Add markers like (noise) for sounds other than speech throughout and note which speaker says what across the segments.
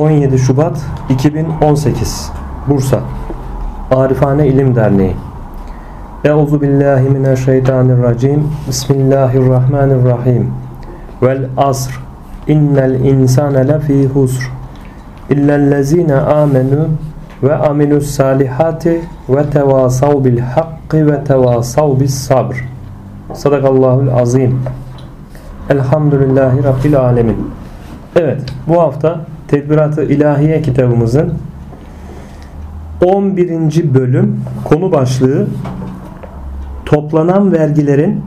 Speaker 1: 17 Şubat 2018 Bursa. Arifane İlim Derneği. Euzu billahi mineşşeytanirracim. Bismillahirrahmanirrahim. Vel asr. İnnel insane lefî husr. İllellezine amenu ve amilus salihati ve tevasav bil hakki ve tevasav bis sabr. Sadakallahul azim. Elhamdülillahi Rabbil alemin. Evet bu hafta Tedbirat-ı İlahiye kitabımızın 11. bölüm konu başlığı toplanan vergilerin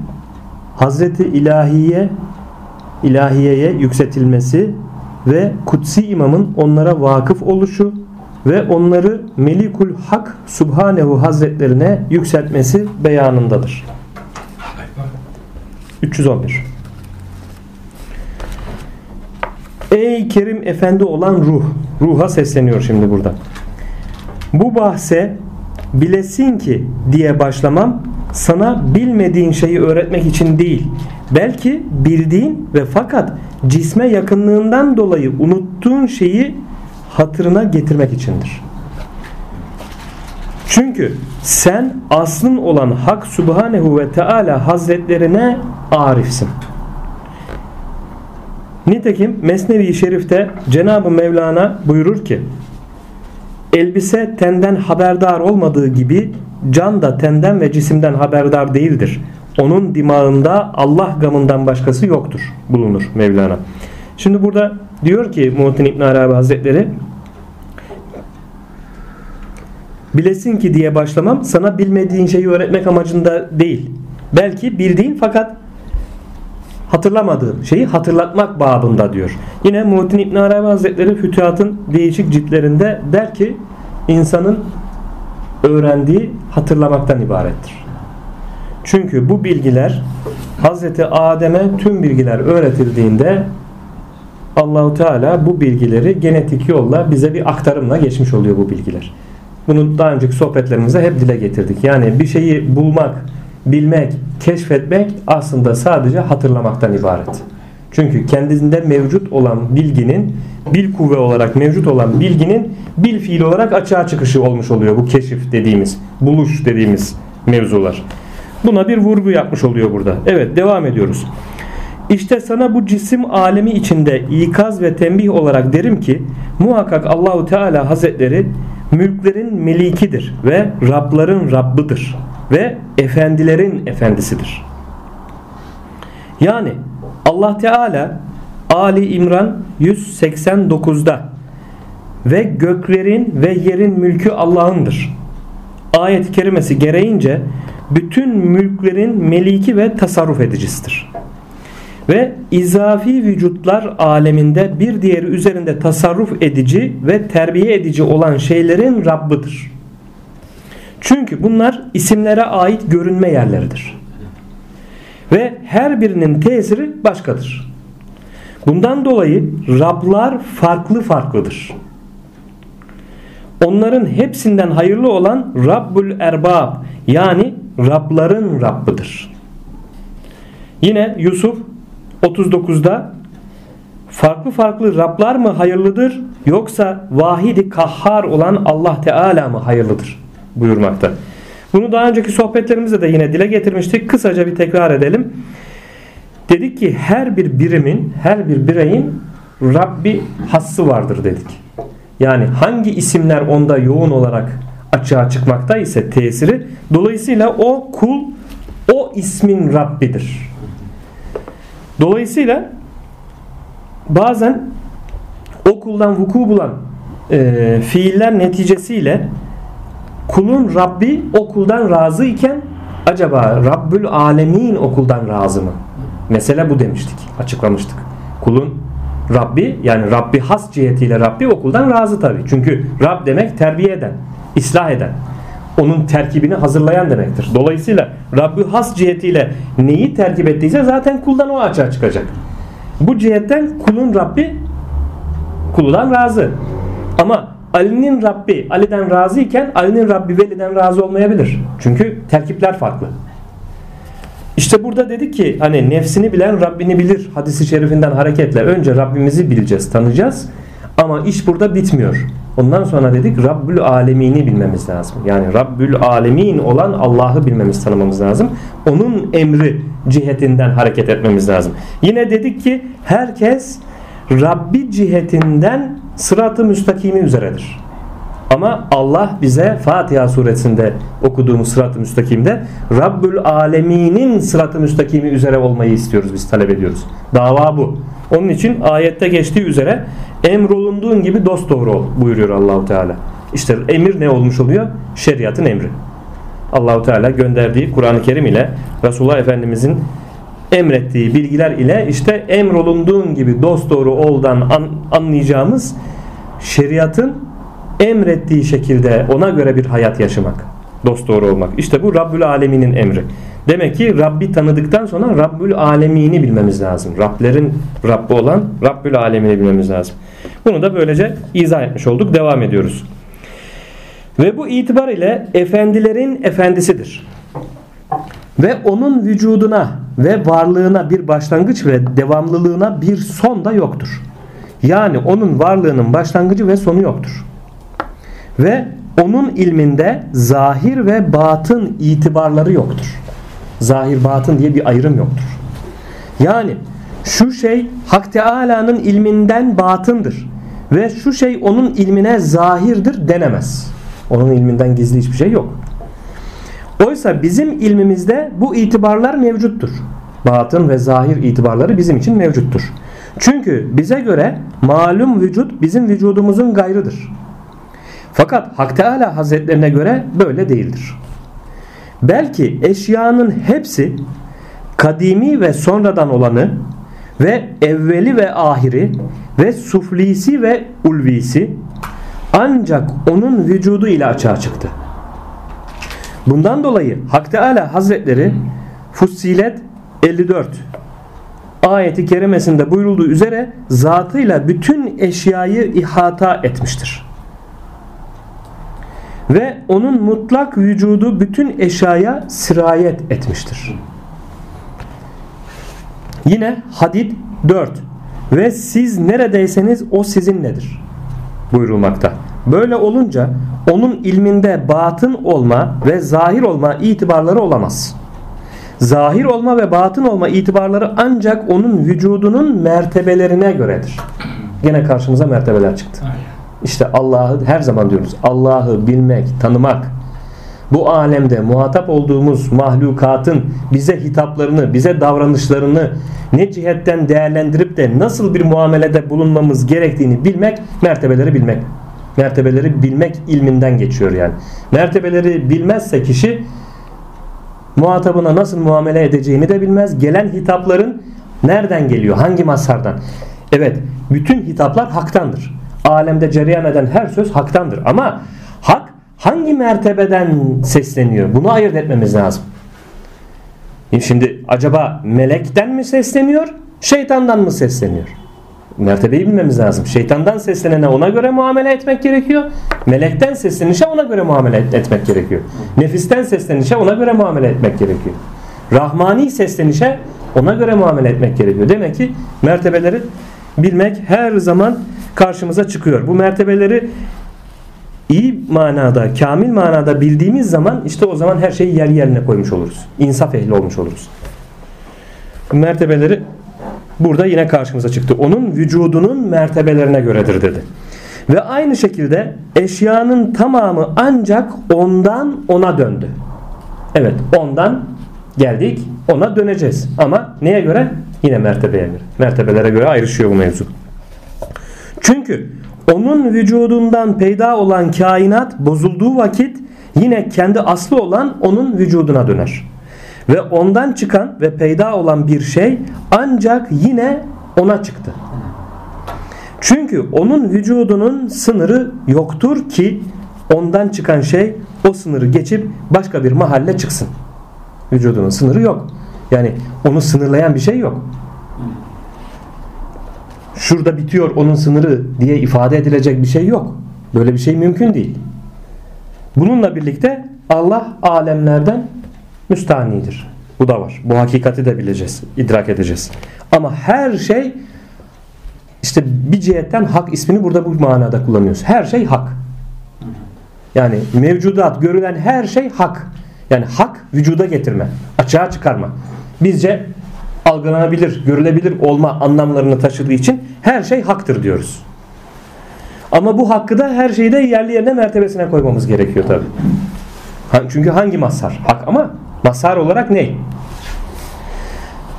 Speaker 1: Hazreti İlahiye ilahiyeye yükseltilmesi ve kutsi imamın onlara vakıf oluşu ve onları Melikul Hak Subhanehu Hazretlerine yükseltmesi beyanındadır. 311 Ey Kerim Efendi olan ruh. Ruha sesleniyor şimdi burada. Bu bahse bilesin ki diye başlamam sana bilmediğin şeyi öğretmek için değil. Belki bildiğin ve fakat cisme yakınlığından dolayı unuttuğun şeyi hatırına getirmek içindir. Çünkü sen aslın olan Hak Subhanehu ve Teala Hazretlerine arifsin. Nitekim Mesnevi Şerif'te Cenab-ı Mevlana buyurur ki Elbise tenden haberdar olmadığı gibi can da tenden ve cisimden haberdar değildir. Onun dimağında Allah gamından başkası yoktur bulunur Mevlana. Şimdi burada diyor ki Muhittin İbn Arabi Hazretleri Bilesin ki diye başlamam sana bilmediğin şeyi öğretmek amacında değil. Belki bildiğin fakat hatırlamadığın şeyi hatırlatmak babında diyor. Yine Muhittin İbn Arabi Hazretleri Fütuhat'ın değişik ciltlerinde der ki insanın öğrendiği hatırlamaktan ibarettir. Çünkü bu bilgiler Hazreti Adem'e tüm bilgiler öğretildiğinde Allahu Teala bu bilgileri genetik yolla bize bir aktarımla geçmiş oluyor bu bilgiler. Bunu daha önceki sohbetlerimizde hep dile getirdik. Yani bir şeyi bulmak, bilmek, keşfetmek aslında sadece hatırlamaktan ibaret. Çünkü kendisinde mevcut olan bilginin bil kuvve olarak mevcut olan bilginin bil fiil olarak açığa çıkışı olmuş oluyor bu keşif dediğimiz, buluş dediğimiz mevzular. Buna bir vurgu yapmış oluyor burada. Evet devam ediyoruz. İşte sana bu cisim alemi içinde ikaz ve tembih olarak derim ki muhakkak Allahu Teala Hazretleri mülklerin melikidir ve Rabların Rabbıdır ve efendilerin efendisidir. Yani Allah Teala Ali İmran 189'da ve göklerin ve yerin mülkü Allah'ındır. Ayet-i kerimesi gereğince bütün mülklerin meliki ve tasarruf edicisidir. Ve izafi vücutlar aleminde bir diğeri üzerinde tasarruf edici ve terbiye edici olan şeylerin Rabbıdır. Çünkü bunlar isimlere ait görünme yerleridir. Ve her birinin tesiri başkadır. Bundan dolayı Rablar farklı farklıdır. Onların hepsinden hayırlı olan Rabbul Erbab yani Rabların Rabbıdır. Yine Yusuf 39'da farklı farklı Rablar mı hayırlıdır yoksa vahidi kahhar olan Allah Teala mı hayırlıdır buyurmakta. Bunu daha önceki sohbetlerimizde de yine dile getirmiştik. Kısaca bir tekrar edelim. Dedik ki her bir birimin, her bir bireyin Rabbi hassı vardır dedik. Yani hangi isimler onda yoğun olarak açığa çıkmakta ise tesiri dolayısıyla o kul o ismin Rabbidir. Dolayısıyla bazen o kuldan vuku bulan e, fiiller neticesiyle kulun Rabbi o kuldan razı iken acaba Rabbül Alemin o kuldan razı mı? Mesele bu demiştik, açıklamıştık. Kulun Rabbi yani Rabbi has cihetiyle Rabbi okuldan razı tabi. Çünkü Rab demek terbiye eden, ıslah eden. Onun terkibini hazırlayan demektir. Dolayısıyla Rabbi has cihetiyle neyi terkip ettiyse zaten kuldan o açığa çıkacak. Bu cihetten kulun Rabbi kuldan razı. Ama Ali'nin Rabbi Ali'den razı iken Ali'nin Rabbi Veli'den razı olmayabilir. Çünkü terkipler farklı. İşte burada dedik ki hani nefsini bilen Rabbini bilir hadisi şerifinden hareketle önce Rabbimizi bileceğiz, tanıyacağız. Ama iş burada bitmiyor. Ondan sonra dedik Rabbül Alemini bilmemiz lazım. Yani Rabbül Alemin olan Allah'ı bilmemiz, tanımamız lazım. Onun emri cihetinden hareket etmemiz lazım. Yine dedik ki herkes Rabbi cihetinden sıratı müstakimi üzeredir. Ama Allah bize Fatiha suresinde okuduğumuz sırat-ı müstakimde Rabbül Alemin'in sırat-ı müstakimi üzere olmayı istiyoruz biz talep ediyoruz. Dava bu. Onun için ayette geçtiği üzere emrolunduğun gibi dost doğru ol buyuruyor Allahu Teala. İşte emir ne olmuş oluyor? Şeriatın emri. Allahu Teala gönderdiği Kur'an-ı Kerim ile Resulullah Efendimizin emrettiği bilgiler ile işte emrolunduğun gibi dost doğru oldan an, anlayacağımız şeriatın emrettiği şekilde ona göre bir hayat yaşamak. Dost doğru olmak. İşte bu Rabbül Alemin'in emri. Demek ki Rabbi tanıdıktan sonra Rabbül Alemini bilmemiz lazım. Rablerin Rabbi olan Rabbül Alemini bilmemiz lazım. Bunu da böylece izah etmiş olduk. Devam ediyoruz. Ve bu itibar ile efendilerin efendisidir. Ve onun vücuduna ve varlığına bir başlangıç ve devamlılığına bir son da yoktur. Yani onun varlığının başlangıcı ve sonu yoktur. Ve onun ilminde zahir ve batın itibarları yoktur. Zahir batın diye bir ayrım yoktur. Yani şu şey Hak Teala'nın ilminden batındır ve şu şey onun ilmine zahirdir denemez. Onun ilminden gizli hiçbir şey yok. Oysa bizim ilmimizde bu itibarlar mevcuttur. Batın ve zahir itibarları bizim için mevcuttur. Çünkü bize göre malum vücut bizim vücudumuzun gayrıdır. Fakat Hak Teala Hazretlerine göre böyle değildir. Belki eşyanın hepsi kadimi ve sonradan olanı ve evveli ve ahiri ve suflisi ve ulvisi ancak onun vücudu ile açığa çıktı. Bundan dolayı Hak Teala Hazretleri Fussilet 54 ayeti kerimesinde buyurulduğu üzere zatıyla bütün eşyayı ihata etmiştir. Ve onun mutlak vücudu bütün eşyaya sirayet etmiştir. Yine Hadid 4 ve siz neredeyseniz o sizinledir buyurulmakta. Böyle olunca onun ilminde batın olma ve zahir olma itibarları olamaz. Zahir olma ve batın olma itibarları ancak onun vücudunun mertebelerine göredir. Gene karşımıza mertebeler çıktı. İşte Allah'ı her zaman diyoruz. Allah'ı bilmek, tanımak. Bu alemde muhatap olduğumuz mahlukatın bize hitaplarını, bize davranışlarını ne cihetten değerlendirip de nasıl bir muamelede bulunmamız gerektiğini bilmek, mertebeleri bilmek. Mertebeleri bilmek ilminden geçiyor yani. Mertebeleri bilmezse kişi muhatabına nasıl muamele edeceğini de bilmez. Gelen hitapların nereden geliyor? Hangi mazhardan? Evet, bütün hitaplar haktandır. Alemde cereyan eden her söz haktandır. Ama hak hangi mertebeden sesleniyor? Bunu ayırt etmemiz lazım. Şimdi acaba melekten mi sesleniyor? Şeytandan mı sesleniyor? Mertebeyi bilmemiz lazım. Şeytandan seslenene ona göre muamele etmek gerekiyor. Melekten seslenişe ona göre muamele etmek gerekiyor. Nefisten seslenişe ona göre muamele etmek gerekiyor. Rahmani seslenişe ona göre muamele etmek gerekiyor. Demek ki mertebeleri bilmek her zaman karşımıza çıkıyor. Bu mertebeleri iyi manada, kamil manada bildiğimiz zaman işte o zaman her şeyi yer yerine koymuş oluruz. İnsaf ehli olmuş oluruz. Bu mertebeleri burada yine karşımıza çıktı. Onun vücudunun mertebelerine göredir dedi. Ve aynı şekilde eşyanın tamamı ancak ondan ona döndü. Evet ondan geldik ona döneceğiz. Ama neye göre? Yine mertebeye göre. Mertebelere göre ayrışıyor bu mevzu. Çünkü onun vücudundan peyda olan kainat bozulduğu vakit yine kendi aslı olan onun vücuduna döner. Ve ondan çıkan ve peyda olan bir şey ancak yine ona çıktı. Çünkü onun vücudunun sınırı yoktur ki ondan çıkan şey o sınırı geçip başka bir mahalle çıksın. Vücudunun sınırı yok. Yani onu sınırlayan bir şey yok şurada bitiyor onun sınırı diye ifade edilecek bir şey yok. Böyle bir şey mümkün değil. Bununla birlikte Allah alemlerden müstahnidir. Bu da var. Bu hakikati de bileceğiz, idrak edeceğiz. Ama her şey işte bir cihetten hak ismini burada bu manada kullanıyoruz. Her şey hak. Yani mevcudat, görülen her şey hak. Yani hak vücuda getirme, açığa çıkarma. Bizce algılanabilir, görülebilir olma anlamlarını taşıdığı için her şey haktır diyoruz. Ama bu hakkı da her şeyi de yerli yerine mertebesine koymamız gerekiyor tabi. Çünkü hangi mazhar? Hak ama mazhar olarak ne?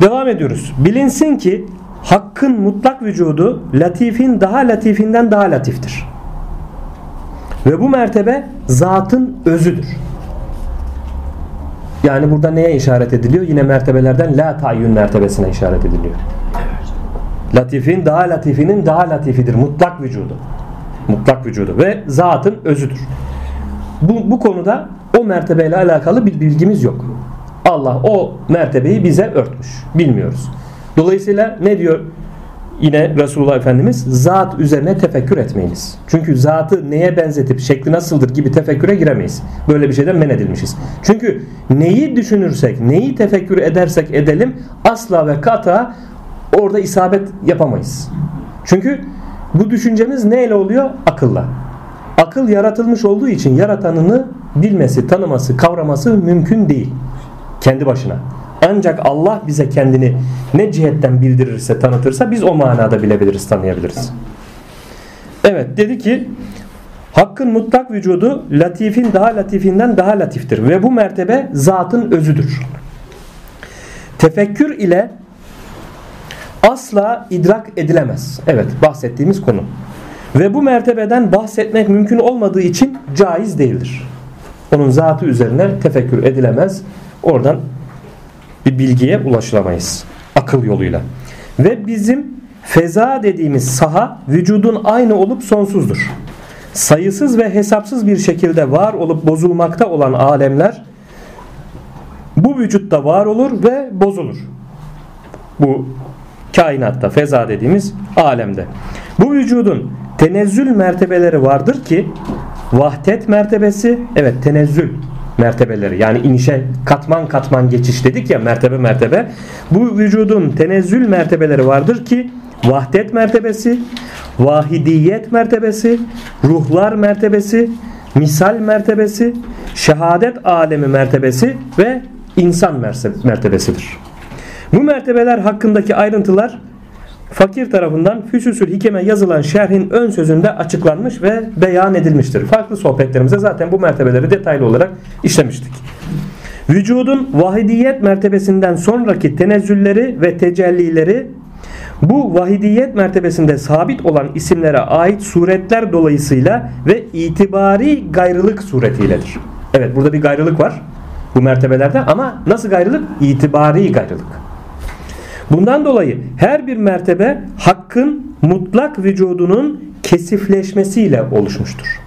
Speaker 1: Devam ediyoruz. Bilinsin ki hakkın mutlak vücudu latifin daha latifinden daha latiftir. Ve bu mertebe zatın özüdür. Yani burada neye işaret ediliyor? Yine mertebelerden la tayyün mertebesine işaret ediliyor. Latifin daha latifinin daha latifidir. Mutlak vücudu. Mutlak vücudu ve zatın özüdür. Bu, bu konuda o mertebeyle alakalı bir bilgimiz yok. Allah o mertebeyi bize örtmüş. Bilmiyoruz. Dolayısıyla ne diyor yine Resulullah Efendimiz zat üzerine tefekkür etmeyiniz. Çünkü zatı neye benzetip şekli nasıldır gibi tefekküre giremeyiz. Böyle bir şeyden men edilmişiz. Çünkü neyi düşünürsek, neyi tefekkür edersek edelim asla ve kata orada isabet yapamayız. Çünkü bu düşüncemiz neyle oluyor? Akılla. Akıl yaratılmış olduğu için yaratanını bilmesi, tanıması, kavraması mümkün değil. Kendi başına. Ancak Allah bize kendini ne cihetten bildirirse, tanıtırsa biz o manada bilebiliriz, tanıyabiliriz. Evet dedi ki Hakkın mutlak vücudu latifin daha latifinden daha latiftir ve bu mertebe zatın özüdür. Tefekkür ile asla idrak edilemez. Evet bahsettiğimiz konu. Ve bu mertebeden bahsetmek mümkün olmadığı için caiz değildir. Onun zatı üzerine tefekkür edilemez. Oradan bir bilgiye ulaşılamayız. Akıl yoluyla. Ve bizim feza dediğimiz saha vücudun aynı olup sonsuzdur. Sayısız ve hesapsız bir şekilde var olup bozulmakta olan alemler bu vücutta var olur ve bozulur. Bu kainatta feza dediğimiz alemde. Bu vücudun tenezzül mertebeleri vardır ki vahdet mertebesi evet tenezzül mertebeleri yani inişe katman katman geçiş dedik ya mertebe mertebe bu vücudun tenezzül mertebeleri vardır ki vahdet mertebesi vahidiyet mertebesi ruhlar mertebesi misal mertebesi şehadet alemi mertebesi ve insan mertebesidir. Bu mertebeler hakkındaki ayrıntılar fakir tarafından Füsusül Hikeme yazılan şerhin ön sözünde açıklanmış ve beyan edilmiştir. Farklı sohbetlerimizde zaten bu mertebeleri detaylı olarak işlemiştik. Vücudun vahidiyet mertebesinden sonraki tenezzülleri ve tecellileri bu vahidiyet mertebesinde sabit olan isimlere ait suretler dolayısıyla ve itibari gayrılık suretiyledir. Evet burada bir gayrılık var bu mertebelerde ama nasıl gayrılık? İtibari gayrılık. Bundan dolayı her bir mertebe hakkın mutlak vücudunun kesifleşmesiyle oluşmuştur.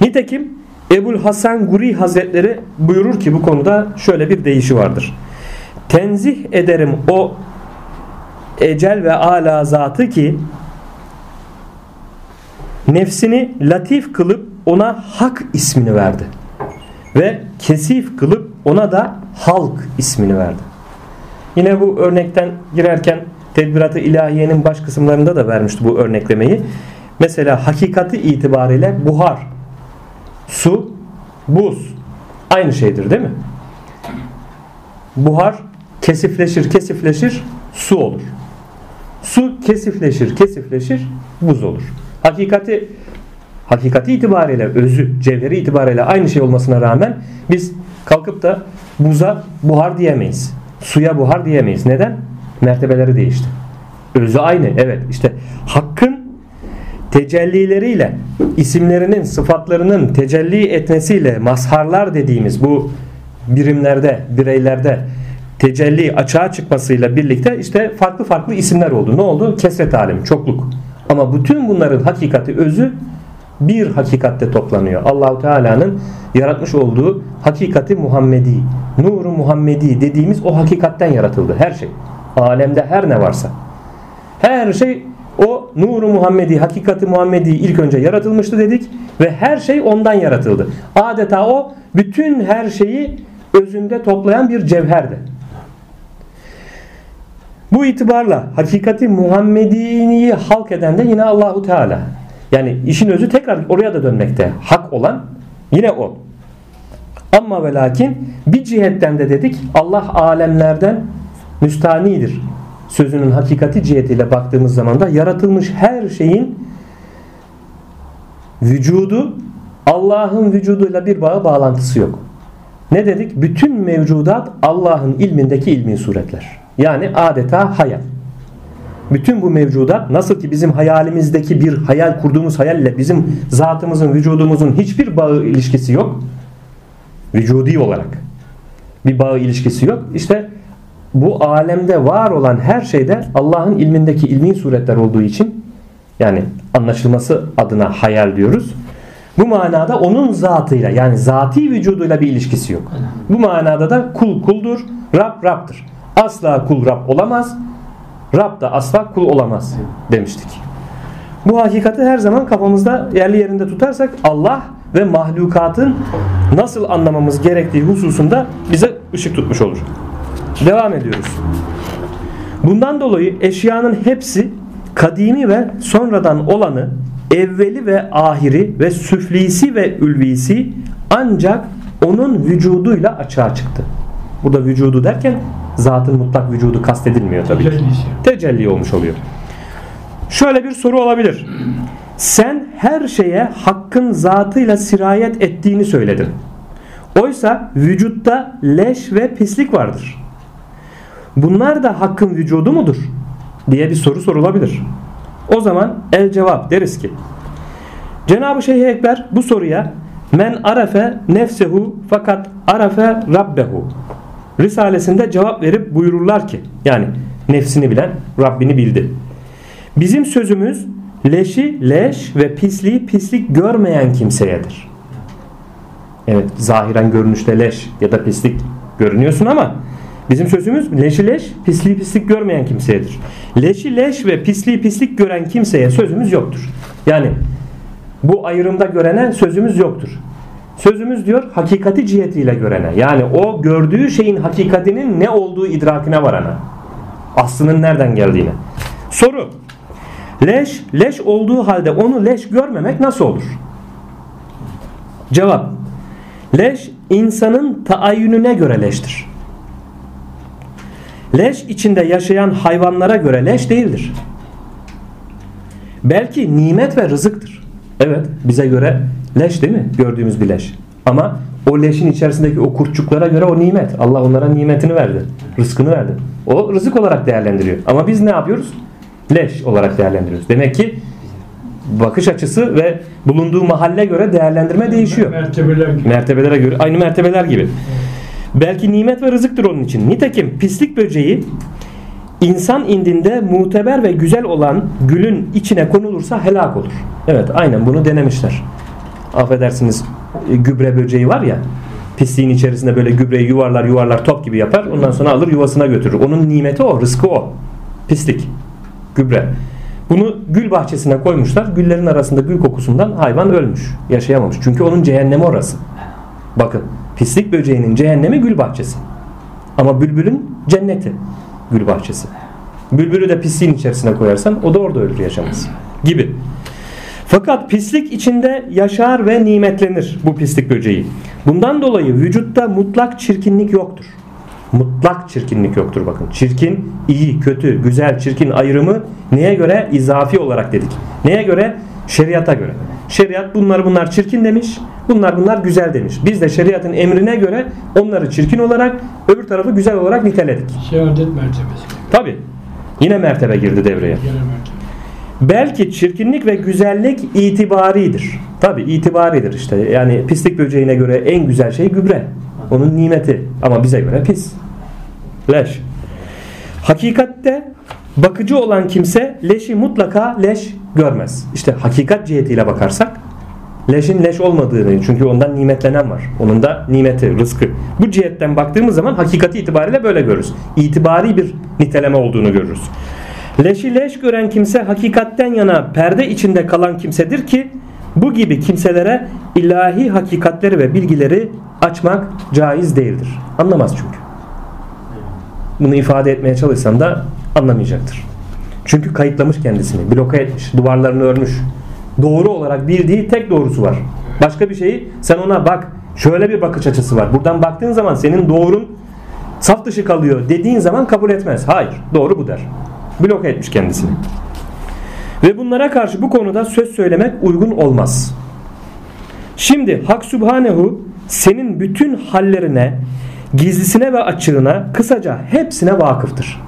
Speaker 1: Nitekim Ebul Hasan Guri Hazretleri buyurur ki bu konuda şöyle bir deyişi vardır. Tenzih ederim o ecel ve ala zatı ki nefsini latif kılıp ona hak ismini verdi. Ve kesif kılıp ona da halk ismini verdi. Yine bu örnekten girerken Tedbirat-ı İlahiye'nin baş kısımlarında da vermişti bu örneklemeyi. Mesela hakikati itibariyle buhar, su, buz aynı şeydir değil mi? Buhar kesifleşir, kesifleşir, su olur. Su kesifleşir, kesifleşir, buz olur. Hakikati hakikati itibariyle, özü, cevheri itibariyle aynı şey olmasına rağmen biz kalkıp da buza buhar diyemeyiz suya buhar diyemeyiz. Neden? Mertebeleri değişti. Özü aynı. Evet işte hakkın tecellileriyle isimlerinin sıfatlarının tecelli etmesiyle mazharlar dediğimiz bu birimlerde bireylerde tecelli açığa çıkmasıyla birlikte işte farklı farklı isimler oldu. Ne oldu? Kesret alemi, çokluk. Ama bütün bunların hakikati özü bir hakikatte toplanıyor. Allahu Teala'nın yaratmış olduğu hakikati Muhammedi, nuru Muhammedi dediğimiz o hakikatten yaratıldı her şey. Alemde her ne varsa. Her şey o nuru Muhammedi, hakikati Muhammedi ilk önce yaratılmıştı dedik ve her şey ondan yaratıldı. Adeta o bütün her şeyi özünde toplayan bir cevherdi. Bu itibarla hakikati Muhammedi'yi halk eden de yine Allahu Teala. Yani işin özü tekrar oraya da dönmekte. Hak olan yine o. Ama ve lakin bir cihetten de dedik Allah alemlerden müstanidir. Sözünün hakikati cihetiyle baktığımız zaman da yaratılmış her şeyin vücudu Allah'ın vücuduyla bir bağı bağlantısı yok. Ne dedik? Bütün mevcudat Allah'ın ilmindeki ilmi suretler. Yani adeta hayal. Bütün bu mevcudat nasıl ki bizim hayalimizdeki bir hayal kurduğumuz hayalle bizim zatımızın, vücudumuzun hiçbir bağı ilişkisi yok. Vücudi olarak bir bağı ilişkisi yok. İşte bu alemde var olan her şeyde Allah'ın ilmindeki ilmi suretler olduğu için yani anlaşılması adına hayal diyoruz. Bu manada onun zatıyla yani zati vücuduyla bir ilişkisi yok. Bu manada da kul kuldur, Rab Rab'dır. Asla kul Rab olamaz. Rab da asla kul olamaz demiştik. Bu hakikati her zaman kafamızda yerli yerinde tutarsak Allah ve mahlukatın nasıl anlamamız gerektiği hususunda bize ışık tutmuş olur. Devam ediyoruz. Bundan dolayı eşyanın hepsi kadimi ve sonradan olanı, evveli ve ahiri ve süflisi ve ülvisi ancak onun vücuduyla açığa çıktı. Burada vücudu derken zatın mutlak vücudu kastedilmiyor tabii ki. Tecelli olmuş oluyor. Şöyle bir soru olabilir. Sen her şeye hakkın zatıyla sirayet ettiğini söyledin. Oysa vücutta leş ve pislik vardır. Bunlar da hakkın vücudu mudur? diye bir soru sorulabilir. O zaman el cevap deriz ki Cenab-ı Şeyh Ekber bu soruya men arafe nefsehu fakat arafe rabbehu Risalesinde cevap verip buyururlar ki yani nefsini bilen Rabbini bildi. Bizim sözümüz leşi leş ve pisliği pislik görmeyen kimseyedir. Evet zahiren görünüşte leş ya da pislik görünüyorsun ama bizim sözümüz leşi leş pisliği pislik görmeyen kimseyedir. Leşi leş ve pisliği pislik gören kimseye sözümüz yoktur. Yani bu ayrımda görene sözümüz yoktur. Sözümüz diyor hakikati cihetiyle görene. Yani o gördüğü şeyin hakikatinin ne olduğu idrakine varana. Aslının nereden geldiğine. Soru. Leş, leş olduğu halde onu leş görmemek nasıl olur? Cevap. Leş insanın taayyününe göre leştir. Leş içinde yaşayan hayvanlara göre leş değildir. Belki nimet ve rızıktır. Evet bize göre leş değil mi? Gördüğümüz bir leş. Ama o leşin içerisindeki o kurtçuklara göre o nimet. Allah onlara nimetini verdi. Rızkını verdi. O rızık olarak değerlendiriyor. Ama biz ne yapıyoruz? Leş olarak değerlendiriyoruz. Demek ki bakış açısı ve bulunduğu mahalle göre değerlendirme değişiyor.
Speaker 2: Mertebeler gibi.
Speaker 1: Mertebelere göre aynı mertebeler gibi. Belki nimet ve rızıktır onun için. Nitekim pislik böceği insan indinde muteber ve güzel olan gülün içine konulursa helak olur. Evet aynen bunu denemişler. Affedersiniz e, gübre böceği var ya pisliğin içerisinde böyle gübreyi yuvarlar yuvarlar top gibi yapar. Ondan sonra alır yuvasına götürür. Onun nimeti o, rızkı o. Pislik, gübre. Bunu gül bahçesine koymuşlar. Güllerin arasında gül kokusundan hayvan ölmüş. Yaşayamamış. Çünkü onun cehennemi orası. Bakın pislik böceğinin cehennemi gül bahçesi. Ama bülbülün cenneti gül bahçesi. Bülbülü de pisliğin içerisine koyarsan o da orada ölür yaşamaz. Gibi. Fakat pislik içinde yaşar ve nimetlenir bu pislik böceği. Bundan dolayı vücutta mutlak çirkinlik yoktur. Mutlak çirkinlik yoktur bakın. Çirkin, iyi, kötü, güzel, çirkin ayrımı neye göre? izafi olarak dedik. Neye göre? Şeriata göre. Şeriat bunlar bunlar çirkin demiş. Bunlar bunlar güzel demiş. Biz de şeriatın emrine göre onları çirkin olarak öbür tarafı güzel olarak niteledik.
Speaker 2: Şehadet mertebesi.
Speaker 1: Tabi. Yine mertebe girdi devreye.
Speaker 2: Genel mertebe.
Speaker 1: Belki çirkinlik ve güzellik itibaridir. Tabi itibaridir işte. Yani pislik böceğine göre en güzel şey gübre. Onun nimeti. Ama bize göre pis. Leş. Hakikatte bakıcı olan kimse leşi mutlaka leş görmez. İşte hakikat cihetiyle bakarsak leşin leş olmadığını çünkü ondan nimetlenen var. Onun da nimeti, rızkı. Bu cihetten baktığımız zaman hakikati itibariyle böyle görürüz. İtibari bir niteleme olduğunu görürüz. Leşi leş gören kimse hakikatten yana perde içinde kalan kimsedir ki bu gibi kimselere ilahi hakikatleri ve bilgileri açmak caiz değildir. Anlamaz çünkü. Bunu ifade etmeye çalışsan da Anlamayacaktır. Çünkü kayıtlamış kendisini, bloke etmiş, duvarlarını örmüş. Doğru olarak bildiği tek doğrusu var. Başka bir şeyi sen ona bak, şöyle bir bakış açısı var. Buradan baktığın zaman senin doğrun saf dışı kalıyor dediğin zaman kabul etmez. Hayır, doğru bu der. Bloke etmiş kendisini. Ve bunlara karşı bu konuda söz söylemek uygun olmaz. Şimdi Hak Sübhanehu senin bütün hallerine, gizlisine ve açığına, kısaca hepsine vakıftır.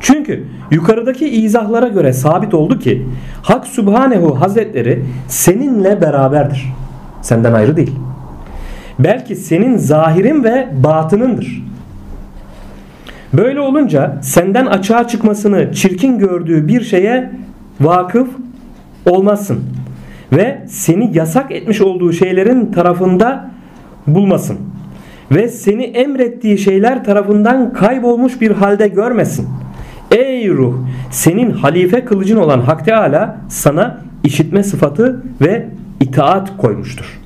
Speaker 1: Çünkü yukarıdaki izahlara göre sabit oldu ki Hak Subhanehu Hazretleri seninle beraberdir. Senden ayrı değil. Belki senin zahirin ve batınındır. Böyle olunca senden açığa çıkmasını çirkin gördüğü bir şeye vakıf olmazsın. Ve seni yasak etmiş olduğu şeylerin tarafında bulmasın. Ve seni emrettiği şeyler tarafından kaybolmuş bir halde görmesin. Ey ruh senin halife kılıcın olan Hak Teala sana işitme sıfatı ve itaat koymuştur.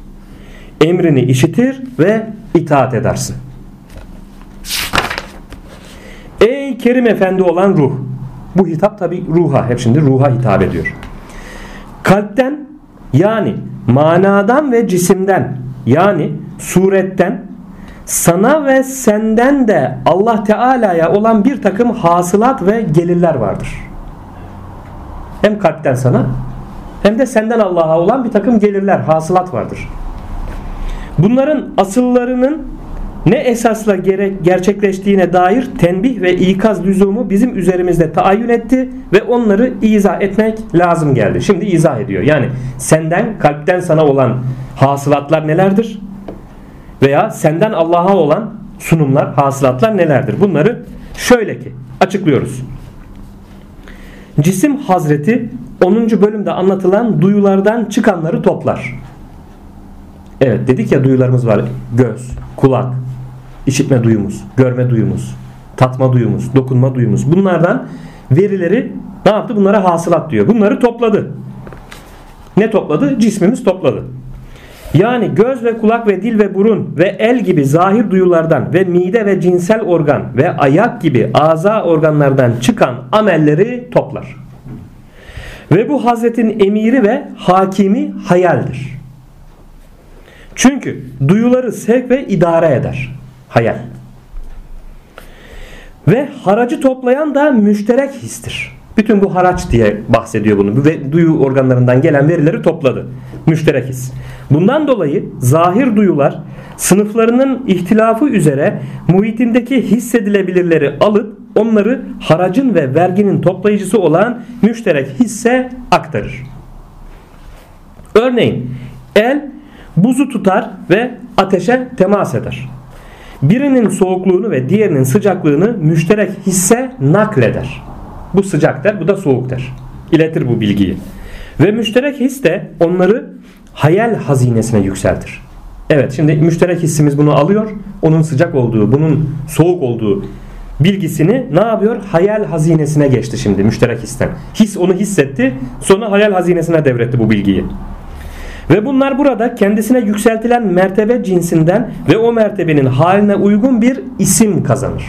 Speaker 1: Emrini işitir ve itaat edersin. Ey Kerim Efendi olan ruh. Bu hitap tabi ruha. Hep şimdi ruha hitap ediyor. Kalpten yani manadan ve cisimden yani suretten sana ve senden de Allah Teala'ya olan bir takım hasılat ve gelirler vardır. Hem kalpten sana hem de senden Allah'a olan bir takım gelirler, hasılat vardır. Bunların asıllarının ne esasla gerek, gerçekleştiğine dair tenbih ve ikaz lüzumu bizim üzerimizde taayyün etti ve onları izah etmek lazım geldi. Şimdi izah ediyor. Yani senden kalpten sana olan hasılatlar nelerdir? Veya senden Allah'a olan sunumlar, hasılatlar nelerdir? Bunları şöyle ki açıklıyoruz. Cisim Hazreti 10. bölümde anlatılan duyulardan çıkanları toplar. Evet dedik ya duyularımız var. Göz, kulak, işitme duyumuz, görme duyumuz, tatma duyumuz, dokunma duyumuz. Bunlardan verileri ne yaptı? Bunlara hasılat diyor. Bunları topladı. Ne topladı? Cismimiz topladı. Yani göz ve kulak ve dil ve burun ve el gibi zahir duyulardan ve mide ve cinsel organ ve ayak gibi aza organlardan çıkan amelleri toplar. Ve bu Hazretin emiri ve hakimi hayaldir. Çünkü duyuları sevk ve idare eder. Hayal. Ve haracı toplayan da müşterek histir. Bütün bu haraç diye bahsediyor bunu. Ve duyu organlarından gelen verileri topladı. Müşterek his. Bundan dolayı zahir duyular sınıflarının ihtilafı üzere muhitindeki hissedilebilirleri alıp onları haracın ve verginin toplayıcısı olan müşterek hisse aktarır. Örneğin el buzu tutar ve ateşe temas eder. Birinin soğukluğunu ve diğerinin sıcaklığını müşterek hisse nakleder. Bu sıcak der, bu da soğuk der. İletir bu bilgiyi. Ve müşterek his de onları hayal hazinesine yükseltir. Evet şimdi müşterek hissimiz bunu alıyor. Onun sıcak olduğu, bunun soğuk olduğu bilgisini ne yapıyor? Hayal hazinesine geçti şimdi müşterek histen. His onu hissetti. Sonra hayal hazinesine devretti bu bilgiyi. Ve bunlar burada kendisine yükseltilen mertebe cinsinden ve o mertebenin haline uygun bir isim kazanır.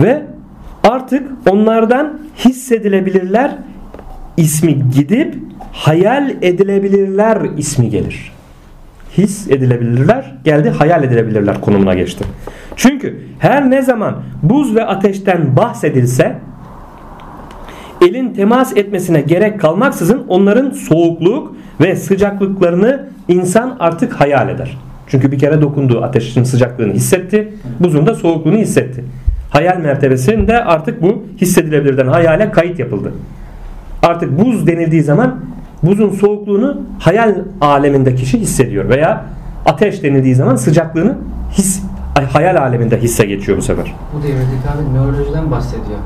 Speaker 1: Ve artık onlardan hissedilebilirler ismi gidip hayal edilebilirler ismi gelir. His edilebilirler geldi hayal edilebilirler konumuna geçti. Çünkü her ne zaman buz ve ateşten bahsedilse elin temas etmesine gerek kalmaksızın onların soğukluk ve sıcaklıklarını insan artık hayal eder. Çünkü bir kere dokunduğu ateşin sıcaklığını hissetti, buzun da soğukluğunu hissetti. Hayal mertebesinde artık bu hissedilebilirden hayale kayıt yapıldı. Artık buz denildiği zaman buzun soğukluğunu hayal aleminde kişi hissediyor veya ateş denildiği zaman sıcaklığını his, hayal aleminde hisse geçiyor bu sefer.
Speaker 3: Bu devirdeki abi nörolojiden bahsediyor.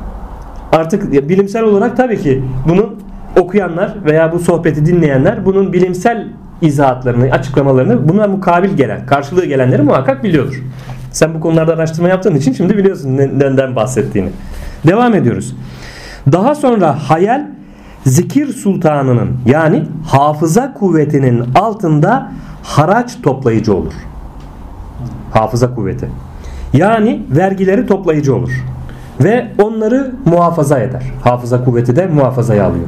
Speaker 1: Artık bilimsel olarak tabii ki bunun okuyanlar veya bu sohbeti dinleyenler bunun bilimsel izahatlarını, açıklamalarını buna mukabil gelen, karşılığı gelenleri muhakkak biliyordur. Sen bu konularda araştırma yaptığın için şimdi biliyorsun neden bahsettiğini. Devam ediyoruz. Daha sonra hayal zikir sultanının yani hafıza kuvvetinin altında haraç toplayıcı olur. Hafıza kuvveti. Yani vergileri toplayıcı olur. Ve onları muhafaza eder. Hafıza kuvveti de muhafazaya alıyor.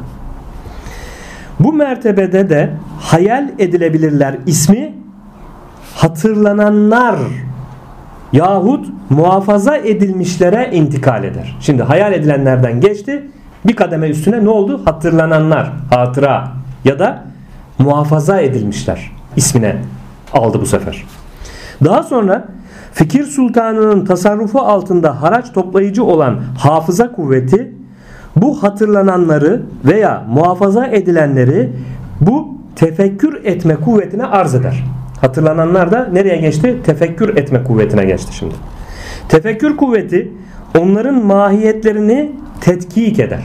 Speaker 1: Bu mertebede de hayal edilebilirler ismi hatırlananlar yahut muhafaza edilmişlere intikal eder. Şimdi hayal edilenlerden geçti. Bir kademe üstüne ne oldu? Hatırlananlar, hatıra ya da muhafaza edilmişler ismine aldı bu sefer. Daha sonra fikir sultanının tasarrufu altında haraç toplayıcı olan hafıza kuvveti bu hatırlananları veya muhafaza edilenleri bu tefekkür etme kuvvetine arz eder. Hatırlananlar da nereye geçti? Tefekkür etme kuvvetine geçti şimdi. Tefekkür kuvveti onların mahiyetlerini tetkik eder.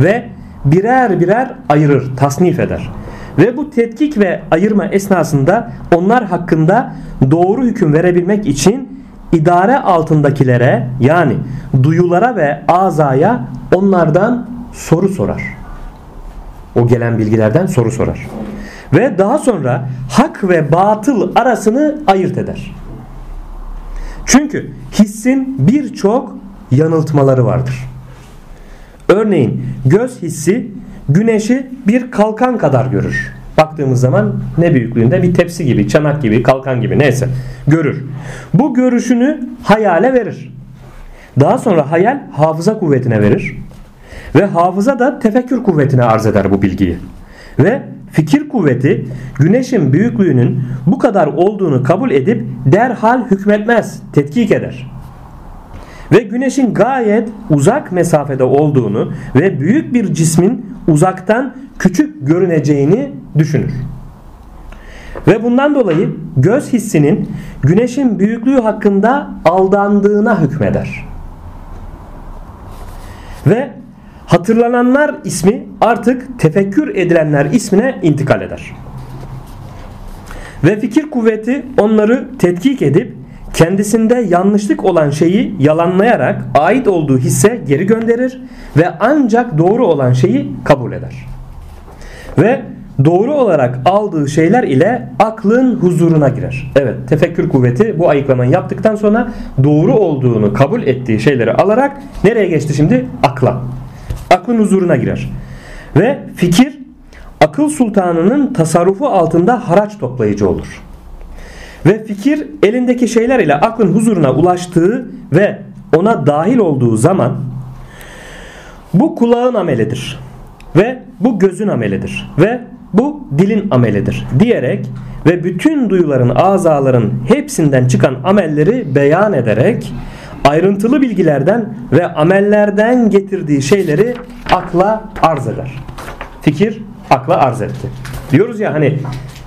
Speaker 1: Ve birer birer ayırır, tasnif eder. Ve bu tetkik ve ayırma esnasında onlar hakkında doğru hüküm verebilmek için idare altındakilere yani duyulara ve azaya onlardan soru sorar. O gelen bilgilerden soru sorar. Ve daha sonra hak ve batıl arasını ayırt eder. Çünkü hissin birçok yanıltmaları vardır. Örneğin göz hissi güneşi bir kalkan kadar görür. Baktığımız zaman ne büyüklüğünde bir tepsi gibi, çanak gibi, kalkan gibi neyse görür. Bu görüşünü hayale verir. Daha sonra hayal hafıza kuvvetine verir. Ve hafıza da tefekkür kuvvetine arz eder bu bilgiyi. Ve fikir kuvveti güneşin büyüklüğünün bu kadar olduğunu kabul edip derhal hükmetmez, tetkik eder. Ve güneşin gayet uzak mesafede olduğunu ve büyük bir cismin uzaktan küçük görüneceğini düşünür. Ve bundan dolayı göz hissinin güneşin büyüklüğü hakkında aldandığına hükmeder. Ve hatırlananlar ismi artık tefekkür edilenler ismine intikal eder. Ve fikir kuvveti onları tetkik edip kendisinde yanlışlık olan şeyi yalanlayarak ait olduğu hisse geri gönderir ve ancak doğru olan şeyi kabul eder. Ve doğru olarak aldığı şeyler ile aklın huzuruna girer. Evet tefekkür kuvveti bu ayıklamayı yaptıktan sonra doğru olduğunu kabul ettiği şeyleri alarak nereye geçti şimdi? Akla. Aklın huzuruna girer. Ve fikir akıl sultanının tasarrufu altında haraç toplayıcı olur. Ve fikir elindeki şeyler ile aklın huzuruna ulaştığı ve ona dahil olduğu zaman bu kulağın amelidir ve bu gözün amelidir ve bu dilin amelidir diyerek ve bütün duyuların, azaların hepsinden çıkan amelleri beyan ederek ayrıntılı bilgilerden ve amellerden getirdiği şeyleri akla arz eder. Fikir akla arz etti. Diyoruz ya hani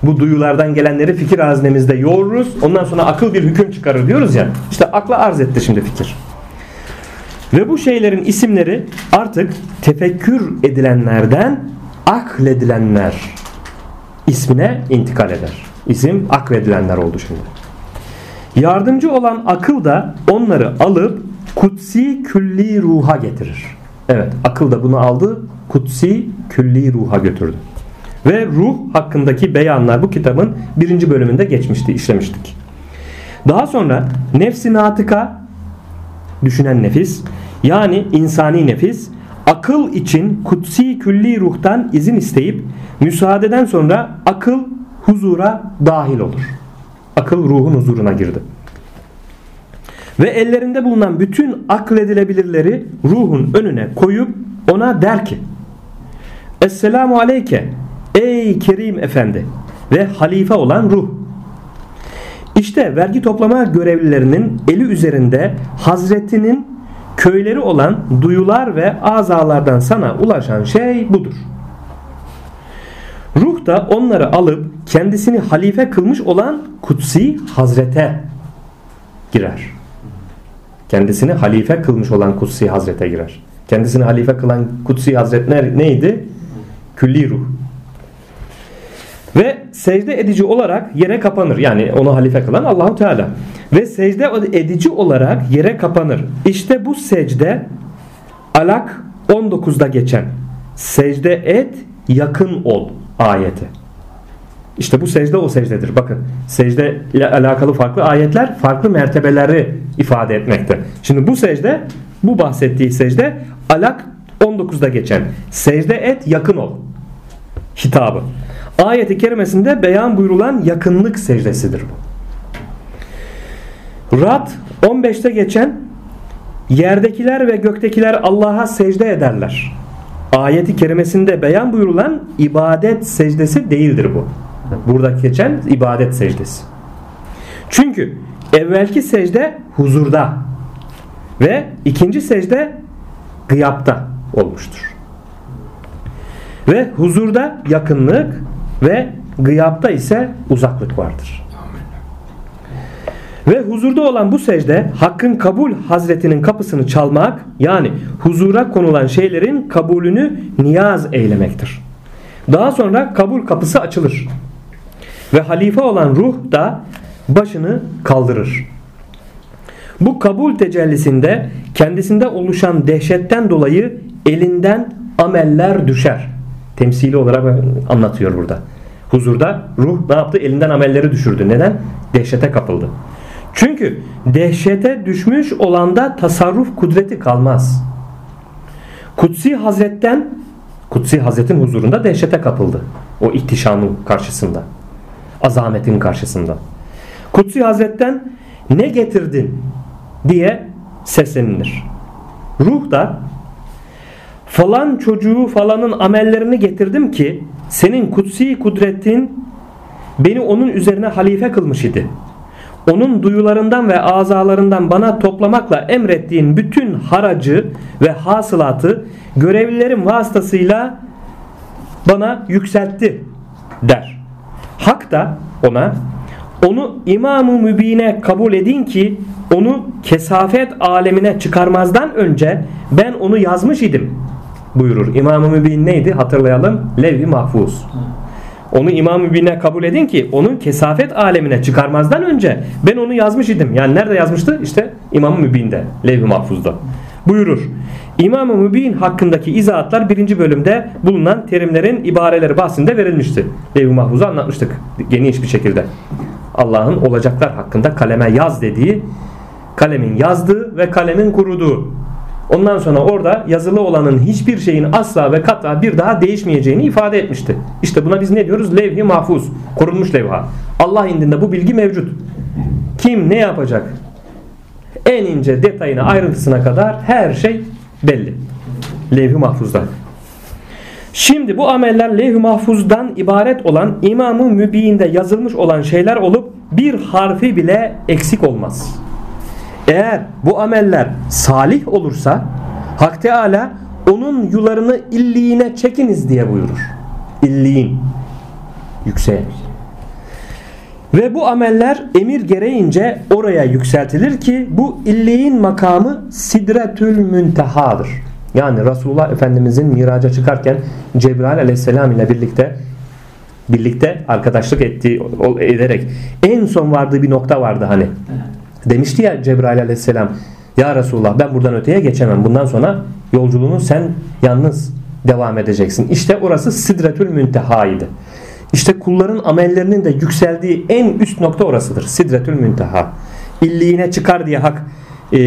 Speaker 1: bu duyulardan gelenleri fikir haznemizde yoğururuz. Ondan sonra akıl bir hüküm çıkarır diyoruz ya. İşte akla arz etti şimdi fikir. Ve bu şeylerin isimleri artık tefekkür edilenlerden akledilenler ismine intikal eder. İsim akledilenler oldu şimdi. Yardımcı olan akıl da onları alıp kutsi külli ruha getirir. Evet akıl da bunu aldı kutsi külli ruha götürdü. Ve ruh hakkındaki beyanlar bu kitabın birinci bölümünde geçmişti, işlemiştik. Daha sonra nefsi natıka düşünen nefis yani insani nefis akıl için kutsi külli ruhtan izin isteyip müsaadeden sonra akıl huzura dahil olur. Akıl ruhun huzuruna girdi. Ve ellerinde bulunan bütün akledilebilirleri ruhun önüne koyup ona der ki Esselamu aleyke ey Kerim Efendi ve halife olan ruh. İşte vergi toplama görevlilerinin eli üzerinde Hazretinin köyleri olan duyular ve azalardan sana ulaşan şey budur. Ruh da onları alıp kendisini halife kılmış olan kutsi hazrete girer. Kendisini halife kılmış olan kutsi hazrete girer. Kendisini halife kılan kutsi hazret neydi? Külli ruh. Ve secde edici olarak yere kapanır. Yani onu halife kılan Allahu Teala. Ve secde edici olarak yere kapanır. İşte bu secde Alak 19'da geçen secde et yakın ol ayeti. İşte bu secde o secdedir. Bakın secde ile alakalı farklı ayetler farklı mertebeleri ifade etmekte. Şimdi bu secde bu bahsettiği secde Alak 19'da geçen secde et yakın ol hitabı. Ayeti kerimesinde beyan buyurulan yakınlık secdesidir bu. Rad 15'te geçen yerdekiler ve göktekiler Allah'a secde ederler. Ayeti kerimesinde beyan buyurulan ibadet secdesi değildir bu. Burada geçen ibadet secdesi. Çünkü evvelki secde huzurda ve ikinci secde gıyapta olmuştur. Ve huzurda yakınlık ve gıyapta ise uzaklık vardır. Ve huzurda olan bu secde hakkın kabul hazretinin kapısını çalmak yani huzura konulan şeylerin kabulünü niyaz eylemektir. Daha sonra kabul kapısı açılır. Ve halife olan ruh da başını kaldırır. Bu kabul tecellisinde kendisinde oluşan dehşetten dolayı elinden ameller düşer. Temsili olarak anlatıyor burada. Huzurda ruh ne yaptı? Elinden amelleri düşürdü. Neden? Dehşete kapıldı. Çünkü dehşete düşmüş olanda tasarruf kudreti kalmaz. Kutsi Hazret'ten Kutsi Hazret'in huzurunda dehşete kapıldı. O ihtişamın karşısında. Azametin karşısında. Kutsi Hazret'ten ne getirdin diye seslenilir. Ruh da falan çocuğu falanın amellerini getirdim ki senin kutsi kudretin beni onun üzerine halife kılmış idi. Onun duyularından ve azalarından bana toplamakla emrettiğin bütün haracı ve hasılatı görevlilerim vasıtasıyla bana yükseltti der. Hak da ona onu imam-ı mübine kabul edin ki onu kesafet alemine çıkarmazdan önce ben onu yazmış idim buyurur. İmam-ı Mübin neydi? Hatırlayalım. Levh-i Mahfuz. Onu İmam-ı Mübin'e kabul edin ki onun kesafet alemine çıkarmazdan önce ben onu yazmış idim. Yani nerede yazmıştı? İşte İmam-ı Mübin'de. Levh-i Mahfuz'da. Buyurur. İmam-ı Mübin hakkındaki izahatlar birinci bölümde bulunan terimlerin ibareleri bahsinde verilmişti. Levh-i Mahfuz'u anlatmıştık geniş bir şekilde. Allah'ın olacaklar hakkında kaleme yaz dediği, kalemin yazdığı ve kalemin kuruduğu Ondan sonra orada yazılı olanın hiçbir şeyin asla ve kata bir daha değişmeyeceğini ifade etmişti. İşte buna biz ne diyoruz? Levh-i mahfuz. Korunmuş levha. Allah indinde bu bilgi mevcut. Kim ne yapacak? En ince detayına ayrıntısına kadar her şey belli. Levh-i mahfuzda. Şimdi bu ameller levh-i mahfuzdan ibaret olan İmam-ı Mübin'de yazılmış olan şeyler olup bir harfi bile eksik olmaz. Eğer bu ameller salih olursa Hak Teala onun yularını illiğine çekiniz diye buyurur. İlliğin. Yükseğe. Ve bu ameller emir gereğince oraya yükseltilir ki bu illiğin makamı sidretül müntehadır. Yani Resulullah Efendimizin miraca çıkarken Cebrail aleyhisselam ile birlikte birlikte arkadaşlık ettiği ederek en son vardığı bir nokta vardı hani. Demişti ya Cebrail aleyhisselam Ya Resulullah ben buradan öteye geçemem. Bundan sonra yolculuğunu sen yalnız devam edeceksin. İşte orası Sidretül Münteha'ydı. İşte kulların amellerinin de yükseldiği en üst nokta orasıdır. Sidretül Münteha. İlliğine çıkar diye hak e,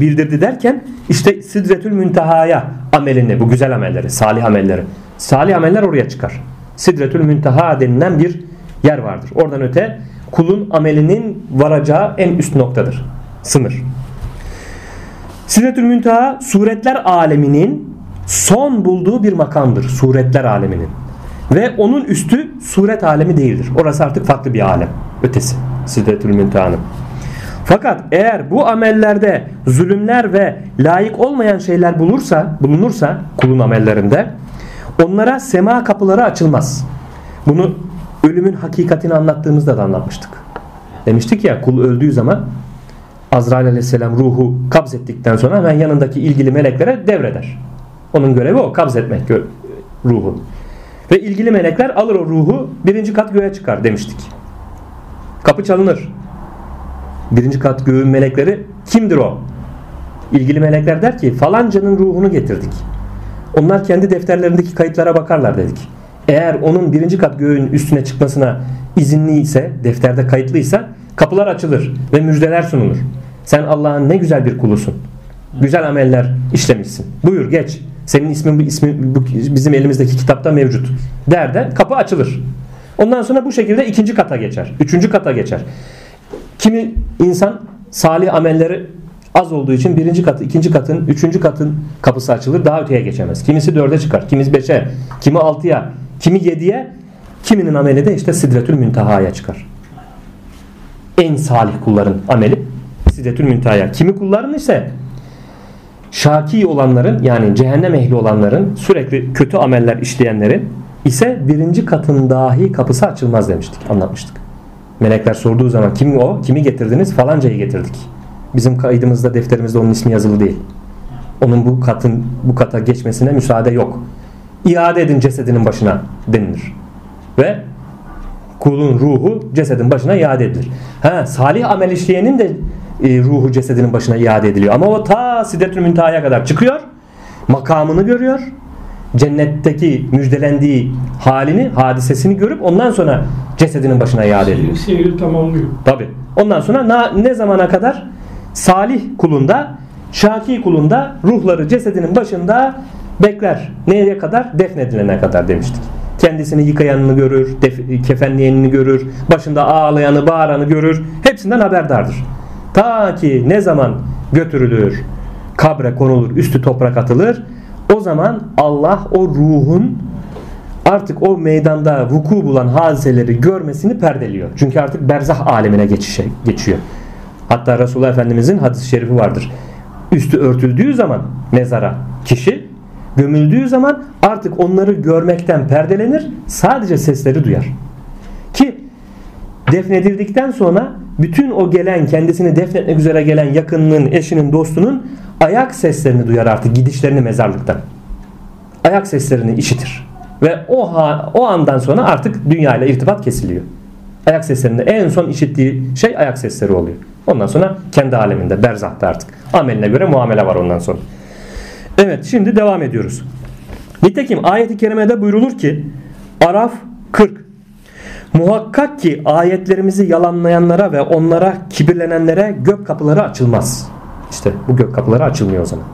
Speaker 1: bildirdi derken işte Sidretül Münteha'ya amelini, bu güzel amelleri, salih amelleri. Salih ameller oraya çıkar. Sidretül Münteha denilen bir yer vardır. Oradan öte kulun amelinin varacağı en üst noktadır. Sınır. Sidretül Münteha suretler aleminin son bulduğu bir makamdır. Suretler aleminin. Ve onun üstü suret alemi değildir. Orası artık farklı bir alem. Ötesi. Sidretül Münteha'nın. Fakat eğer bu amellerde zulümler ve layık olmayan şeyler bulursa, bulunursa kulun amellerinde onlara sema kapıları açılmaz. Bunu ölümün hakikatini anlattığımızda da anlatmıştık. Demiştik ya kul öldüğü zaman Azrail aleyhisselam ruhu kabz ettikten sonra hemen yanındaki ilgili meleklere devreder. Onun görevi o kabz etmek ruhu. Ve ilgili melekler alır o ruhu birinci kat göğe çıkar demiştik. Kapı çalınır. Birinci kat göğün melekleri kimdir o? İlgili melekler der ki falancanın ruhunu getirdik. Onlar kendi defterlerindeki kayıtlara bakarlar dedik. Eğer onun birinci kat göğün üstüne çıkmasına izinli ise, defterde kayıtlıysa kapılar açılır ve müjdeler sunulur. Sen Allah'ın ne güzel bir kulusun. Güzel ameller işlemişsin. Buyur geç. Senin ismin, ismin bu, bizim elimizdeki kitapta mevcut. Der de kapı açılır. Ondan sonra bu şekilde ikinci kata geçer. Üçüncü kata geçer. Kimi insan salih amelleri az olduğu için birinci katı, ikinci katın, üçüncü katın kapısı açılır. Daha öteye geçemez. Kimisi dörde çıkar, kimisi beşe, kimi altıya, kimi yediye, kiminin ameli de işte sidretül müntehaya çıkar. En salih kulların ameli sidretül müntehaya. Kimi kulların ise şaki olanların yani cehennem ehli olanların sürekli kötü ameller işleyenlerin ise birinci katın dahi kapısı açılmaz demiştik anlatmıştık. Melekler sorduğu zaman kim o kimi getirdiniz falancayı getirdik. Bizim kaydımızda defterimizde onun ismi yazılı değil. Onun bu katın bu kata geçmesine müsaade yok. İade edin cesedinin başına denilir. Ve kulun ruhu cesedin başına iade edilir. Ha, salih amel işleyenin de e, ruhu cesedinin başına iade ediliyor. Ama o ta Sidretül Münteha'ya kadar çıkıyor. Makamını görüyor. Cennetteki müjdelendiği halini, hadisesini görüp ondan sonra cesedinin başına iade ediliyor.
Speaker 2: Seyri tamamlıyor.
Speaker 1: Tabi. Ondan sonra na, ne zamana kadar? Salih kulunda, şaki kulunda ruhları cesedinin başında bekler. Neye kadar? Defnedilene kadar demiştik. Kendisini yıkayanını görür, kefenleyenini görür, başında ağlayanı, bağıranı görür. Hepsinden haberdardır. Ta ki ne zaman götürülür, kabre konulur, üstü toprak atılır. O zaman Allah o ruhun artık o meydanda vuku bulan hadiseleri görmesini perdeliyor. Çünkü artık berzah alemine geçişe, geçiyor. Hatta Resulullah Efendimizin hadis-i şerifi vardır. Üstü örtüldüğü zaman mezara kişi gömüldüğü zaman artık onları görmekten perdelenir. Sadece sesleri duyar. Ki defnedildikten sonra bütün o gelen kendisini defnetmek üzere gelen yakınının, eşinin, dostunun ayak seslerini duyar artık gidişlerini mezarlıktan. Ayak seslerini işitir. Ve o, ha, o andan sonra artık dünya ile irtibat kesiliyor. Ayak seslerinde en son işittiği şey ayak sesleri oluyor. Ondan sonra kendi aleminde, berzahta artık. Ameline göre muamele var ondan sonra. Evet şimdi devam ediyoruz. Nitekim ayeti kerimede buyrulur ki Araf 40 Muhakkak ki ayetlerimizi yalanlayanlara ve onlara kibirlenenlere gök kapıları açılmaz. İşte bu gök kapıları açılmıyor o zaman.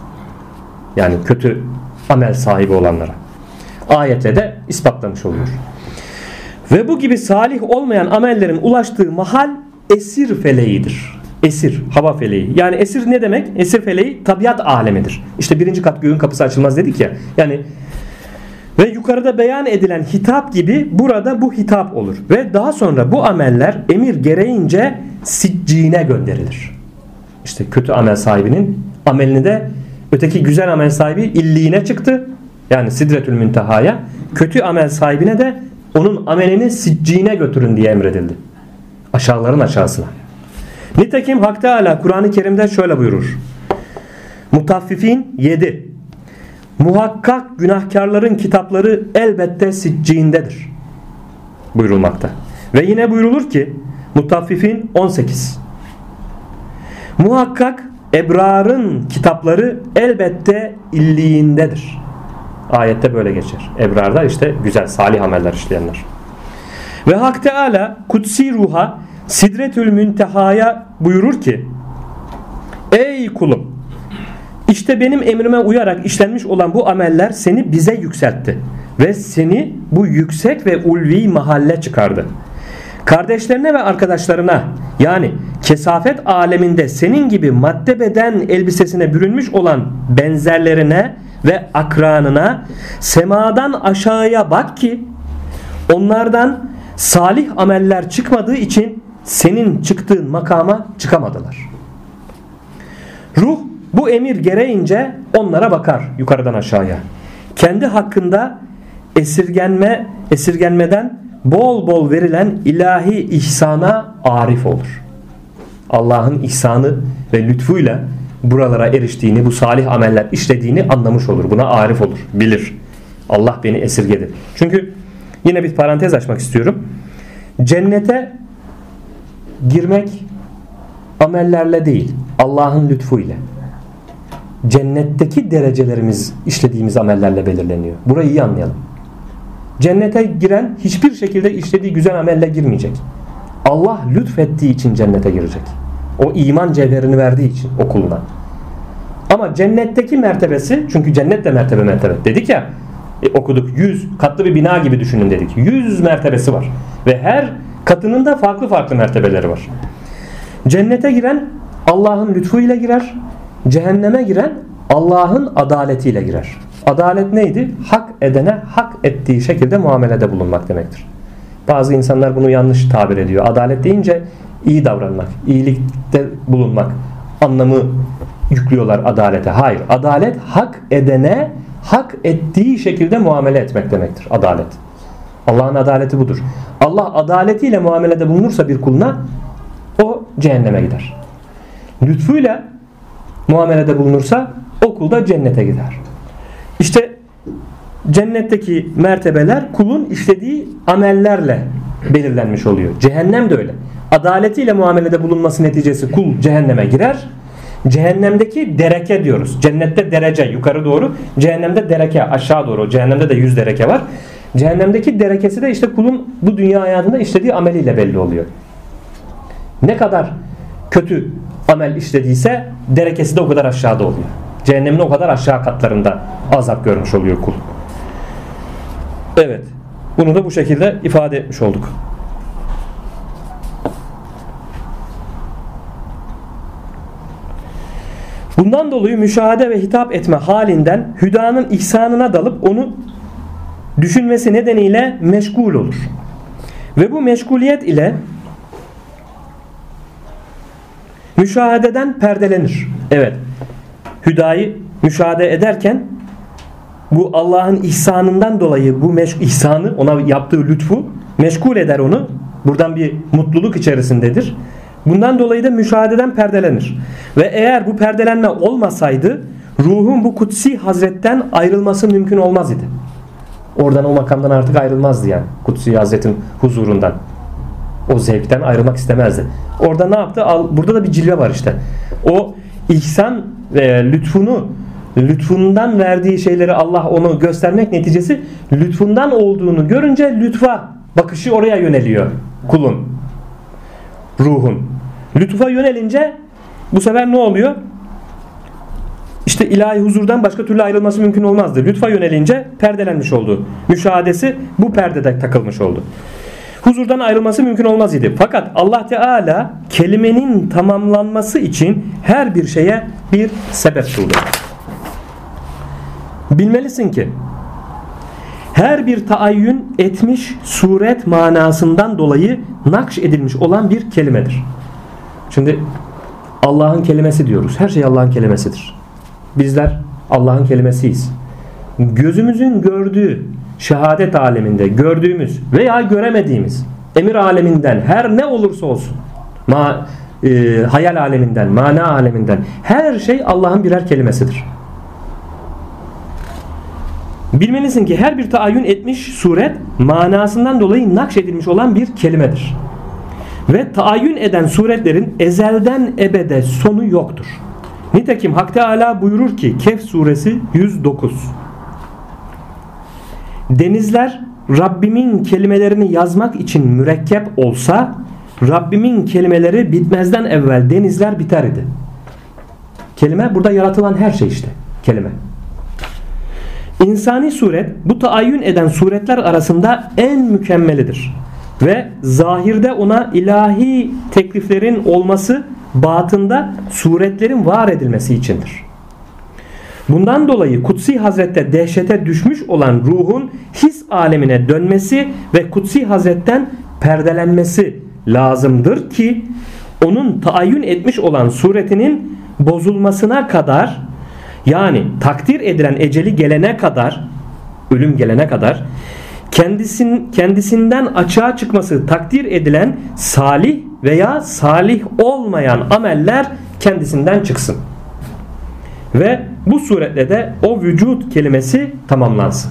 Speaker 1: Yani kötü amel sahibi olanlara. Ayetle de ispatlamış oluyor. Ve bu gibi salih olmayan amellerin ulaştığı mahal esir feleğidir. Esir, hava feleği. Yani esir ne demek? Esir feleği tabiat alemidir. İşte birinci kat göğün kapısı açılmaz dedik ya. Yani ve yukarıda beyan edilen hitap gibi burada bu hitap olur. Ve daha sonra bu ameller emir gereğince siccine gönderilir. İşte kötü amel sahibinin amelini de öteki güzel amel sahibi illiğine çıktı. Yani sidretül müntehaya. Kötü amel sahibine de onun amelini siccine götürün diye emredildi. Aşağıların aşağısına. Nitekim Hak Teala Kur'an-ı Kerim'de şöyle buyurur. Mutaffifin 7. Muhakkak günahkarların kitapları elbette siccindedir. Buyurulmakta. Ve yine buyurulur ki Mutaffifin 18. Muhakkak ebrarın kitapları elbette illiğindedir. Ayette böyle geçer. Ebrarda işte güzel salih ameller işleyenler. Ve Hak Teala kutsi ruha Sidretül Münteha'ya buyurur ki Ey kulum işte benim emrime uyarak işlenmiş olan bu ameller seni bize yükseltti ve seni bu yüksek ve ulvi mahalle çıkardı. Kardeşlerine ve arkadaşlarına yani kesafet aleminde senin gibi madde beden elbisesine bürünmüş olan benzerlerine ve akranına semadan aşağıya bak ki onlardan salih ameller çıkmadığı için senin çıktığın makama çıkamadılar. Ruh bu emir gereğince onlara bakar yukarıdan aşağıya. Kendi hakkında esirgenme esirgenmeden bol bol verilen ilahi ihsana arif olur. Allah'ın ihsanı ve lütfuyla buralara eriştiğini, bu salih ameller işlediğini anlamış olur. Buna arif olur, bilir. Allah beni esirgedi. Çünkü yine bir parantez açmak istiyorum. Cennete girmek amellerle değil, Allah'ın lütfuyla. Cennetteki derecelerimiz işlediğimiz amellerle belirleniyor. Burayı iyi anlayalım. Cennete giren hiçbir şekilde işlediği güzel amelle girmeyecek. Allah lütfettiği için cennete girecek. O iman cevherini verdiği için okuluna. Ama cennetteki mertebesi çünkü cennet de mertebe mertebe. Dedik ya e, okuduk 100 katlı bir bina gibi düşünün dedik. 100 mertebesi var. Ve her katının da farklı farklı mertebeleri var. Cennete giren Allah'ın lütfuyla girer. Cehenneme giren Allah'ın adaletiyle girer. Adalet neydi? Hak edene hak ettiği şekilde muamelede bulunmak demektir. Bazı insanlar bunu yanlış tabir ediyor. Adalet deyince iyi davranmak, iyilikte bulunmak anlamı yüklüyorlar adalete. Hayır. Adalet hak edene hak ettiği şekilde muamele etmek demektir. Adalet. Allah'ın adaleti budur. Allah adaletiyle muamelede bulunursa bir kuluna o cehenneme gider. Lütfuyla muamelede bulunursa o kul da cennete gider. İşte cennetteki mertebeler kulun işlediği amellerle belirlenmiş oluyor. Cehennem de öyle. Adaletiyle muamelede bulunması neticesi kul cehenneme girer. Cehennemdeki dereke diyoruz. Cennette derece yukarı doğru. Cehennemde dereke aşağı doğru. Cehennemde de yüz dereke var. Cehennemdeki derekesi de işte kulun bu dünya hayatında işlediği ameliyle belli oluyor. Ne kadar kötü amel işlediyse derekesi de o kadar aşağıda oluyor. Cehennemin o kadar aşağı katlarında azap görmüş oluyor kul. Evet. Bunu da bu şekilde ifade etmiş olduk. Bundan dolayı müşahede ve hitap etme halinden hüdanın ihsanına dalıp onu düşünmesi nedeniyle meşgul olur. Ve bu meşguliyet ile müşahededen perdelenir. Evet. Hüdayı müşahede ederken bu Allah'ın ihsanından dolayı bu ihsanı ona yaptığı lütfu meşgul eder onu. Buradan bir mutluluk içerisindedir. Bundan dolayı da müşahededen perdelenir. Ve eğer bu perdelenme olmasaydı ruhun bu kutsi hazretten ayrılması mümkün olmaz idi. Oradan o makamdan artık ayrılmazdı yani. Kutsi hazretin huzurundan. O zevkten ayrılmak istemezdi. Orada ne yaptı? Al, burada da bir cilve var işte. O ihsan ve lütfunu lütfundan verdiği şeyleri Allah onu göstermek neticesi lütfundan olduğunu görünce lütfa bakışı oraya yöneliyor kulun ruhun lütfa yönelince bu sefer ne oluyor İşte ilahi huzurdan başka türlü ayrılması mümkün olmazdı lütfa yönelince perdelenmiş oldu müşahadesi bu perdede takılmış oldu huzurdan ayrılması mümkün olmaz idi. Fakat Allah Teala kelimenin tamamlanması için her bir şeye bir sebep kıldı. Bilmelisin ki her bir taayyün etmiş suret manasından dolayı nakş edilmiş olan bir kelimedir. Şimdi Allah'ın kelimesi diyoruz. Her şey Allah'ın kelimesidir. Bizler Allah'ın kelimesiyiz. Gözümüzün gördüğü şehadet aleminde gördüğümüz veya göremediğimiz emir aleminden her ne olursa olsun ma, e, hayal aleminden, mana aleminden her şey Allah'ın birer kelimesidir. Bilmelisin ki her bir taayyün etmiş suret manasından dolayı nakşedilmiş olan bir kelimedir. Ve taayyün eden suretlerin ezelden ebede sonu yoktur. Nitekim Hak Teala buyurur ki Kehf suresi 109 Denizler Rabbimin kelimelerini yazmak için mürekkep olsa Rabbimin kelimeleri bitmezden evvel denizler biter idi. Kelime burada yaratılan her şey işte. Kelime. İnsani suret bu taayyün eden suretler arasında en mükemmelidir. Ve zahirde ona ilahi tekliflerin olması batında suretlerin var edilmesi içindir. Bundan dolayı Kutsi Hazret'te dehşete düşmüş olan ruhun his alemine dönmesi ve Kutsi Hazret'ten perdelenmesi lazımdır ki onun taayyün etmiş olan suretinin bozulmasına kadar yani takdir edilen eceli gelene kadar ölüm gelene kadar kendisin, kendisinden açığa çıkması takdir edilen salih veya salih olmayan ameller kendisinden çıksın. Ve bu suretle de o vücut kelimesi tamamlansın.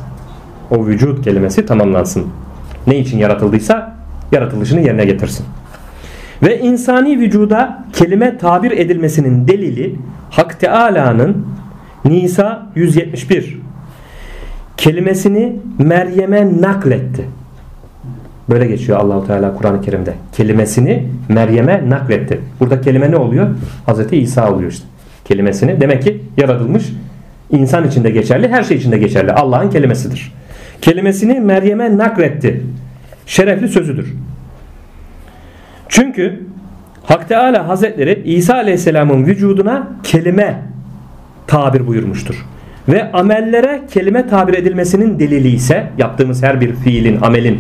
Speaker 1: O vücut kelimesi tamamlansın. Ne için yaratıldıysa yaratılışını yerine getirsin. Ve insani vücuda kelime tabir edilmesinin delili Hak Teala'nın Nisa 171 kelimesini Meryem'e nakletti. Böyle geçiyor Allahu Teala Kur'an-ı Kerim'de. Kelimesini Meryem'e nakletti. Burada kelime ne oluyor? Hazreti İsa oluyor işte. Kelimesini. Demek ki yaratılmış insan içinde geçerli, her şey içinde geçerli. Allah'ın kelimesidir. Kelimesini Meryem'e nakletti. Şerefli sözüdür. Çünkü Hak Teala Hazretleri İsa Aleyhisselam'ın vücuduna kelime tabir buyurmuştur. Ve amellere kelime tabir edilmesinin delili ise yaptığımız her bir fiilin, amelin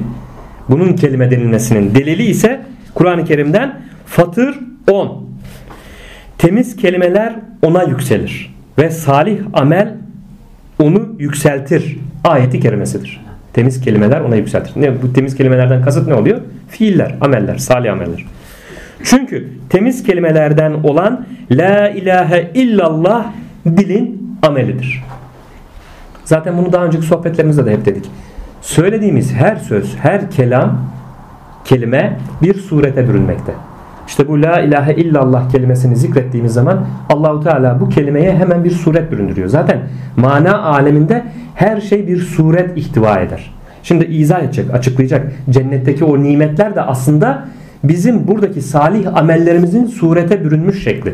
Speaker 1: bunun kelime denilmesinin delili ise Kur'an-ı Kerim'den Fatır 10. Temiz kelimeler ona yükselir ve salih amel onu yükseltir. Ayeti kerimesidir. Temiz kelimeler ona yükseltir. Ne, bu temiz kelimelerden kasıt ne oluyor? Fiiller, ameller, salih ameller. Çünkü temiz kelimelerden olan La ilahe illallah dilin amelidir. Zaten bunu daha önceki sohbetlerimizde de hep dedik. Söylediğimiz her söz, her kelam, kelime bir surete bürünmekte. İşte bu la ilahe illallah kelimesini zikrettiğimiz zaman Allahu Teala bu kelimeye hemen bir suret büründürüyor. Zaten mana aleminde her şey bir suret ihtiva eder. Şimdi izah edecek, açıklayacak. Cennetteki o nimetler de aslında bizim buradaki salih amellerimizin surete bürünmüş şekli.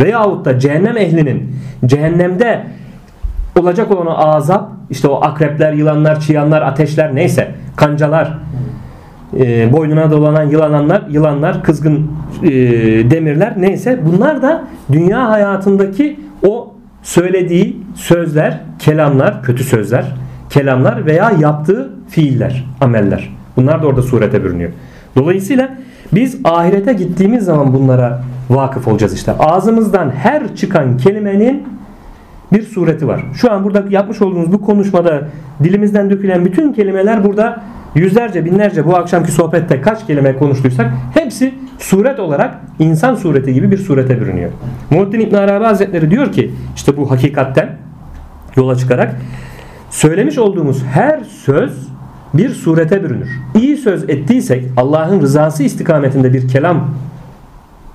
Speaker 1: Veyahut da cehennem ehlinin cehennemde olacak olan azap işte o akrepler, yılanlar, çıyanlar, ateşler neyse kancalar e, boynuna dolanan yılanlar, yılanlar, kızgın e, demirler neyse bunlar da dünya hayatındaki o söylediği sözler, kelamlar, kötü sözler, kelamlar veya yaptığı fiiller, ameller. Bunlar da orada surete bürünüyor. Dolayısıyla biz ahirete gittiğimiz zaman bunlara vakıf olacağız işte. Ağzımızdan her çıkan kelimenin bir sureti var. Şu an burada yapmış olduğumuz bu konuşmada dilimizden dökülen bütün kelimeler burada yüzlerce binlerce bu akşamki sohbette kaç kelime konuştuysak hepsi suret olarak insan sureti gibi bir surete bürünüyor. Muhittin İbn Arabi Hazretleri diyor ki işte bu hakikatten yola çıkarak söylemiş olduğumuz her söz bir surete bürünür. İyi söz ettiysek Allah'ın rızası istikametinde bir kelam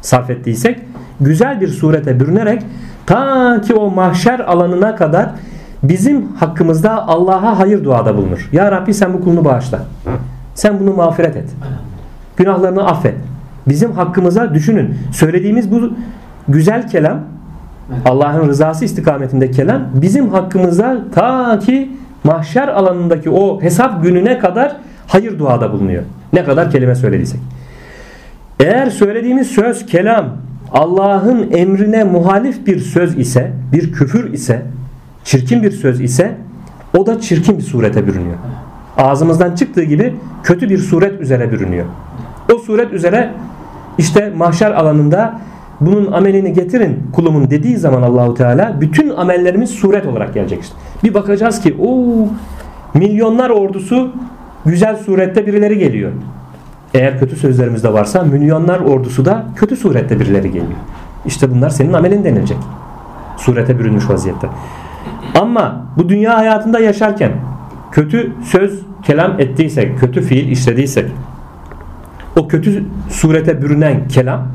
Speaker 1: sarf ettiysek güzel bir surete bürünerek ta ki o mahşer alanına kadar bizim hakkımızda Allah'a hayır duada bulunur. Ya Rabbi sen bu kulunu bağışla. Sen bunu mağfiret et. Günahlarını affet. Bizim hakkımıza düşünün. Söylediğimiz bu güzel kelam Allah'ın rızası istikametinde kelam bizim hakkımızda ta ki mahşer alanındaki o hesap gününe kadar hayır duada bulunuyor. Ne kadar kelime söylediysek. Eğer söylediğimiz söz, kelam Allah'ın emrine muhalif bir söz ise, bir küfür ise, çirkin bir söz ise o da çirkin bir surete bürünüyor. Ağzımızdan çıktığı gibi kötü bir suret üzere bürünüyor. O suret üzere işte mahşer alanında bunun amelini getirin kulumun dediği zaman Allahu Teala bütün amellerimiz suret olarak gelecek işte. Bir bakacağız ki o milyonlar ordusu güzel surette birileri geliyor. Eğer kötü sözlerimiz de varsa milyonlar ordusu da kötü surette birileri geliyor. İşte bunlar senin amelin denilecek. Surete bürünmüş vaziyette. Ama bu dünya hayatında yaşarken kötü söz kelam ettiysek, kötü fiil işlediysek o kötü surete bürünen kelam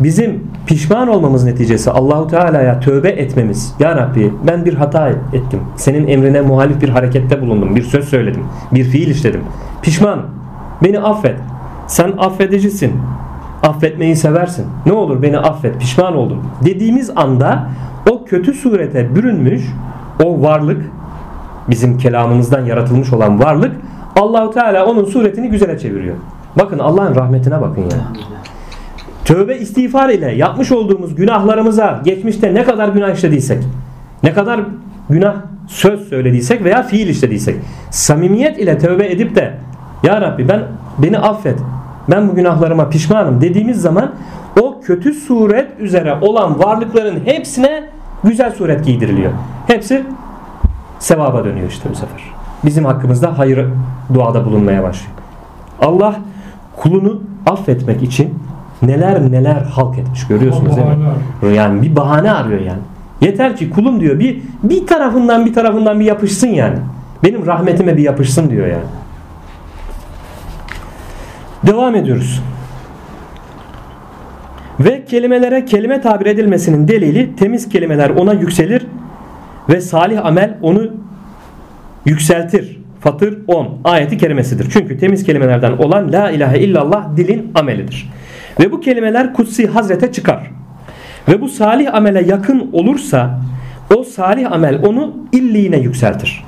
Speaker 1: bizim pişman olmamız neticesi Allahu Teala'ya tövbe etmemiz. Ya Rabbi ben bir hata ettim. Senin emrine muhalif bir harekette bulundum. Bir söz söyledim. Bir fiil işledim. Pişmanım. Beni affet. Sen affedicisin. Affetmeyi seversin. Ne olur beni affet. Pişman oldum. Dediğimiz anda o kötü surete bürünmüş o varlık bizim kelamımızdan yaratılmış olan varlık Allahu Teala onun suretini güzele çeviriyor. Bakın Allah'ın rahmetine bakın ya. Tövbe istiğfar ile yapmış olduğumuz günahlarımıza geçmişte ne kadar günah işlediysek, ne kadar günah söz söylediysek veya fiil işlediysek, samimiyet ile tövbe edip de Ya Rabbi ben beni affet, ben bu günahlarıma pişmanım dediğimiz zaman o kötü suret üzere olan varlıkların hepsine güzel suret giydiriliyor. Hepsi sevaba dönüyor işte bu sefer. Bizim hakkımızda hayır duada bulunmaya başlıyor. Allah kulunu affetmek için neler neler halk etmiş görüyorsunuz değil mi? Yani bir bahane arıyor yani. Yeter ki kulum diyor bir bir tarafından bir tarafından bir yapışsın yani. Benim rahmetime bir yapışsın diyor yani. Devam ediyoruz. Ve kelimelere kelime tabir edilmesinin delili temiz kelimeler ona yükselir ve salih amel onu yükseltir. Fatır 10 ayeti kerimesidir. Çünkü temiz kelimelerden olan la ilahe illallah dilin amelidir. Ve bu kelimeler kutsi hazrete çıkar. Ve bu salih amele yakın olursa o salih amel onu illiğine yükseltir.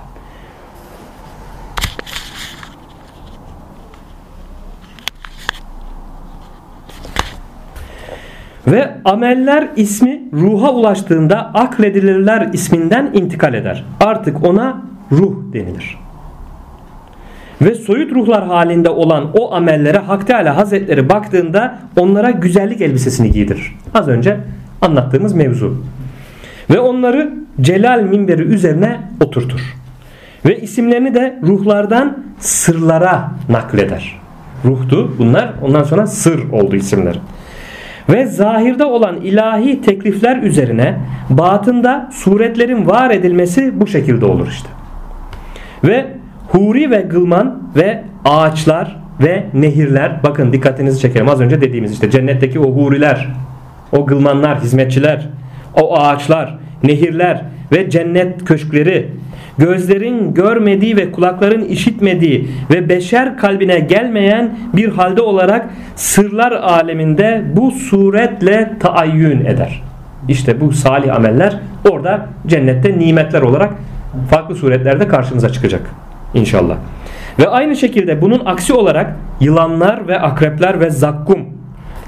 Speaker 1: Ve ameller ismi ruha ulaştığında akledilirler isminden intikal eder. Artık ona ruh denilir. Ve soyut ruhlar halinde olan o amellere Hak Teala Hazretleri baktığında onlara güzellik elbisesini giydirir. Az önce anlattığımız mevzu. Ve onları celal minberi üzerine oturtur. Ve isimlerini de ruhlardan sırlara nakleder. Ruhtu bunlar ondan sonra sır oldu isimleri. Ve zahirde olan ilahi teklifler üzerine batında suretlerin var edilmesi bu şekilde olur işte. Ve huri ve gılman ve ağaçlar ve nehirler bakın dikkatinizi çekerim az önce dediğimiz işte cennetteki o huriler o gılmanlar hizmetçiler o ağaçlar nehirler ve cennet köşkleri gözlerin görmediği ve kulakların işitmediği ve beşer kalbine gelmeyen bir halde olarak sırlar aleminde bu suretle taayyün eder. İşte bu salih ameller orada cennette nimetler olarak farklı suretlerde karşımıza çıkacak inşallah. Ve aynı şekilde bunun aksi olarak yılanlar ve akrepler ve zakkum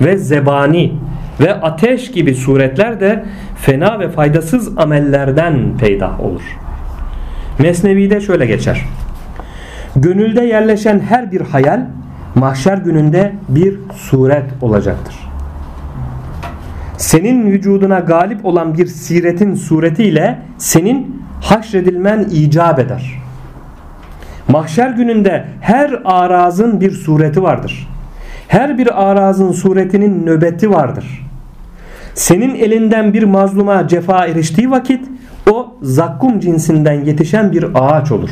Speaker 1: ve zebani ve ateş gibi suretler de fena ve faydasız amellerden peydah olur. Mesnevi'de şöyle geçer. Gönülde yerleşen her bir hayal mahşer gününde bir suret olacaktır. Senin vücuduna galip olan bir siretin suretiyle senin haşredilmen icap eder. Mahşer gününde her arazın bir sureti vardır. Her bir arazın suretinin nöbeti vardır. Senin elinden bir mazluma cefa eriştiği vakit o zakkum cinsinden yetişen bir ağaç olur.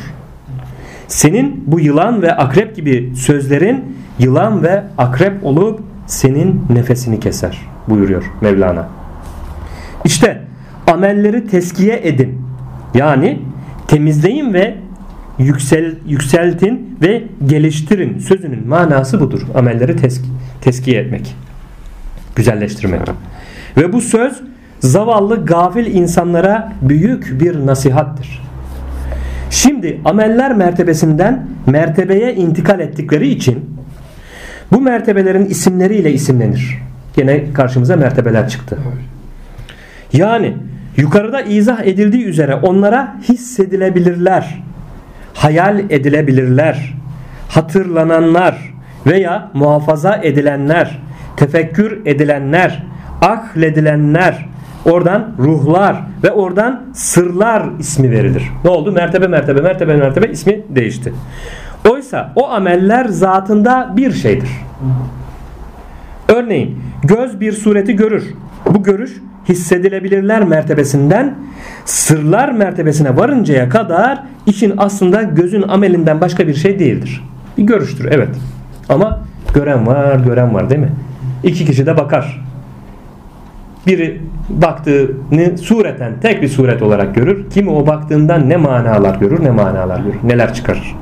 Speaker 1: Senin bu yılan ve akrep gibi sözlerin yılan ve akrep olup senin nefesini keser buyuruyor Mevlana. İşte amelleri teskiye edin. Yani temizleyin ve yüksel, yükseltin ve geliştirin sözünün manası budur. Amelleri tesk, teskiye etmek. Güzelleştirmek. Ve bu söz zavallı gafil insanlara büyük bir nasihattir. Şimdi ameller mertebesinden mertebeye intikal ettikleri için bu mertebelerin isimleriyle isimlenir. Yine karşımıza mertebeler çıktı. Yani yukarıda izah edildiği üzere onlara hissedilebilirler, hayal edilebilirler, hatırlananlar veya muhafaza edilenler, tefekkür edilenler, akledilenler, oradan ruhlar ve oradan sırlar ismi verilir. Ne oldu? Mertebe mertebe mertebe mertebe ismi değişti. Oysa o ameller zatında bir şeydir. Örneğin göz bir sureti görür. Bu görüş hissedilebilirler mertebesinden sırlar mertebesine varıncaya kadar işin aslında gözün amelinden başka bir şey değildir. Bir görüştür evet. Ama gören var, gören var değil mi? İki kişi de bakar. Biri baktığını sureten tek bir suret olarak görür. Kimi o baktığından ne manalar görür, ne manalar görür, neler çıkarır.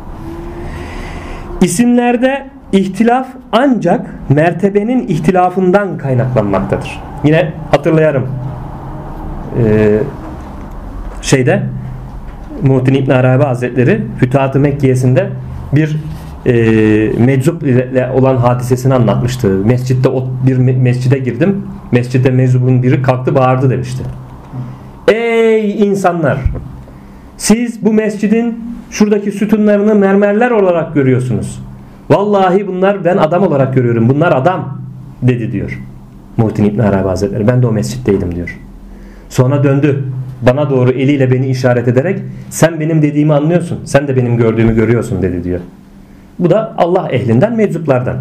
Speaker 1: İsimlerde ihtilaf ancak mertebenin ihtilafından kaynaklanmaktadır. Yine hatırlayarım ee, şeyde Muhittin İbn Arabi Hazretleri Fütuhat-ı Mekke'sinde bir e, meczup ile olan hadisesini anlatmıştı. Mescitte bir mescide girdim. Mescitte meczubun biri kalktı bağırdı demişti. Ey insanlar! Siz bu mescidin şuradaki sütunlarını mermerler olarak görüyorsunuz. Vallahi bunlar ben adam olarak görüyorum. Bunlar adam dedi diyor. Muhittin İbn Arabi Hazretleri. Ben de o mescitteydim diyor. Sonra döndü. Bana doğru eliyle beni işaret ederek sen benim dediğimi anlıyorsun. Sen de benim gördüğümü görüyorsun dedi diyor. Bu da Allah ehlinden meczuplardan.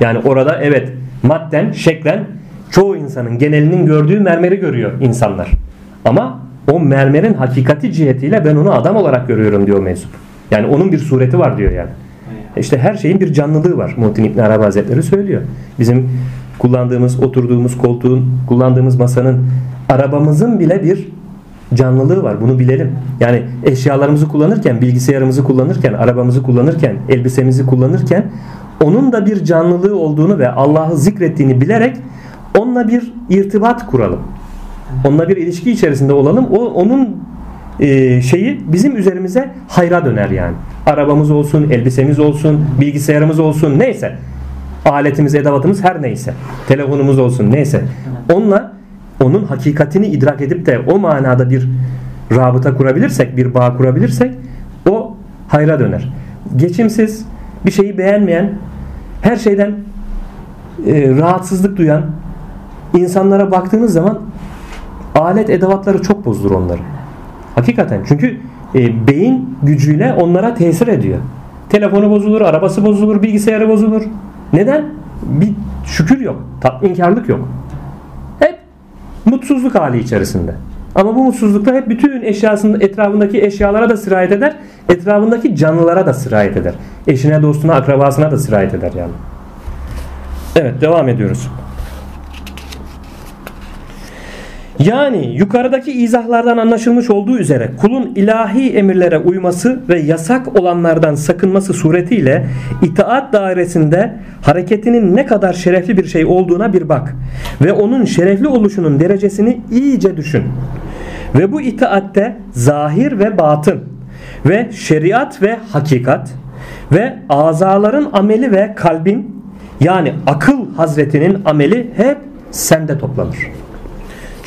Speaker 1: Yani orada evet madden, şeklen çoğu insanın genelinin gördüğü mermeri görüyor insanlar. Ama o mermerin hakikati cihetiyle ben onu adam olarak görüyorum diyor meczup. Yani onun bir sureti var diyor yani. İşte her şeyin bir canlılığı var. Muhittin İbn Arabi Hazretleri söylüyor. Bizim kullandığımız, oturduğumuz koltuğun, kullandığımız masanın, arabamızın bile bir canlılığı var. Bunu bilelim. Yani eşyalarımızı kullanırken, bilgisayarımızı kullanırken, arabamızı kullanırken, elbisemizi kullanırken onun da bir canlılığı olduğunu ve Allah'ı zikrettiğini bilerek onunla bir irtibat kuralım. Onunla bir ilişki içerisinde olalım. O onun e, şeyi bizim üzerimize hayra döner yani. Arabamız olsun, elbisemiz olsun, bilgisayarımız olsun neyse. Aletimiz, edevatımız her neyse. Telefonumuz olsun neyse. Onunla onun hakikatini idrak edip de o manada bir rabıta kurabilirsek, bir bağ kurabilirsek o hayra döner. Geçimsiz, bir şeyi beğenmeyen, her şeyden e, rahatsızlık duyan insanlara baktığınız zaman alet edevatları çok bozdur onları. Hakikaten çünkü e, beyin gücüyle onlara tesir ediyor. Telefonu bozulur, arabası bozulur, bilgisayarı bozulur. Neden? Bir şükür yok, tatminkarlık yok. Mutsuzluk hali içerisinde. Ama bu mutsuzlukta hep bütün eşyasının etrafındaki eşyalara da sirayet eder. Etrafındaki canlılara da sirayet eder. Eşine, dostuna, akrabasına da sirayet eder yani. Evet devam ediyoruz. Yani yukarıdaki izahlardan anlaşılmış olduğu üzere kulun ilahi emirlere uyması ve yasak olanlardan sakınması suretiyle itaat dairesinde hareketinin ne kadar şerefli bir şey olduğuna bir bak ve onun şerefli oluşunun derecesini iyice düşün. Ve bu itaatte zahir ve batın ve şeriat ve hakikat ve azaların ameli ve kalbin yani akıl hazretinin ameli hep sende toplanır.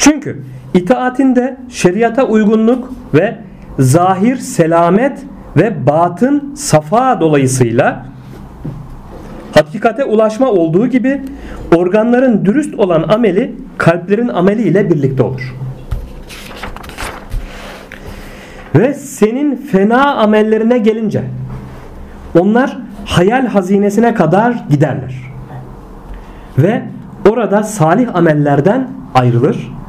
Speaker 1: Çünkü itaatinde şeriata uygunluk ve zahir selamet ve batın safa dolayısıyla hakikate ulaşma olduğu gibi organların dürüst olan ameli kalplerin ameli ile birlikte olur. Ve senin fena amellerine gelince onlar hayal hazinesine kadar giderler. Ve orada salih amellerden ayrılır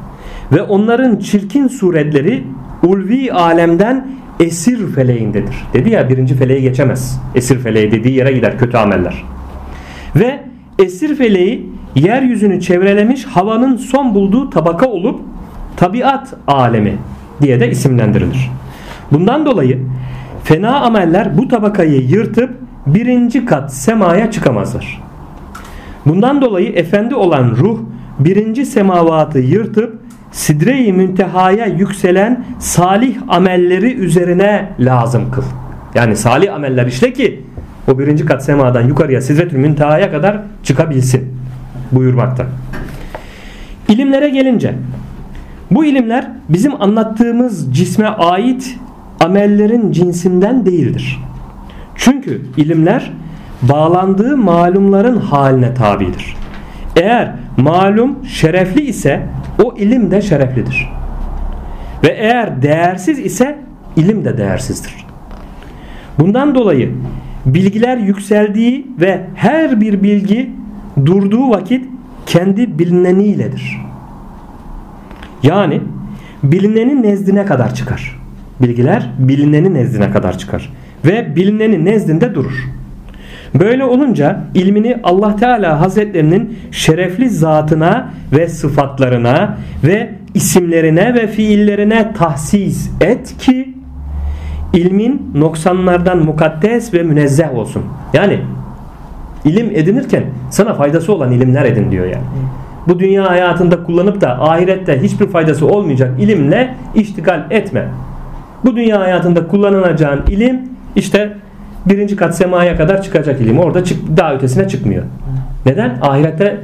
Speaker 1: ve onların çirkin suretleri ulvi alemden esir feleğindedir. Dedi ya birinci feleğe geçemez. Esir feleği dediği yere gider kötü ameller. Ve esir feleği yeryüzünü çevrelemiş havanın son bulduğu tabaka olup tabiat alemi diye de isimlendirilir. Bundan dolayı fena ameller bu tabakayı yırtıp birinci kat semaya çıkamazlar. Bundan dolayı efendi olan ruh birinci semavatı yırtıp sidre-i müntehaya yükselen salih amelleri üzerine lazım kıl. Yani salih ameller işle ki o birinci kat semadan yukarıya sidretül müntehaya kadar çıkabilsin buyurmakta. İlimlere gelince bu ilimler bizim anlattığımız cisme ait amellerin cinsinden değildir. Çünkü ilimler bağlandığı malumların haline tabidir. Eğer malum şerefli ise o ilim de şereflidir. Ve eğer değersiz ise ilim de değersizdir. Bundan dolayı bilgiler yükseldiği ve her bir bilgi durduğu vakit kendi bilineniyledir. Yani bilinenin nezdine kadar çıkar. Bilgiler bilinenin nezdine kadar çıkar. Ve bilinenin nezdinde durur. Böyle olunca ilmini Allah Teala Hazretlerinin şerefli zatına ve sıfatlarına ve isimlerine ve fiillerine tahsis et ki ilmin noksanlardan mukaddes ve münezzeh olsun. Yani ilim edinirken sana faydası olan ilimler edin diyor yani. Bu dünya hayatında kullanıp da ahirette hiçbir faydası olmayacak ilimle iştigal etme. Bu dünya hayatında kullanılacağın ilim işte birinci kat semaya kadar çıkacak ilim. Orada çık, daha ötesine çıkmıyor. Neden? Ahirette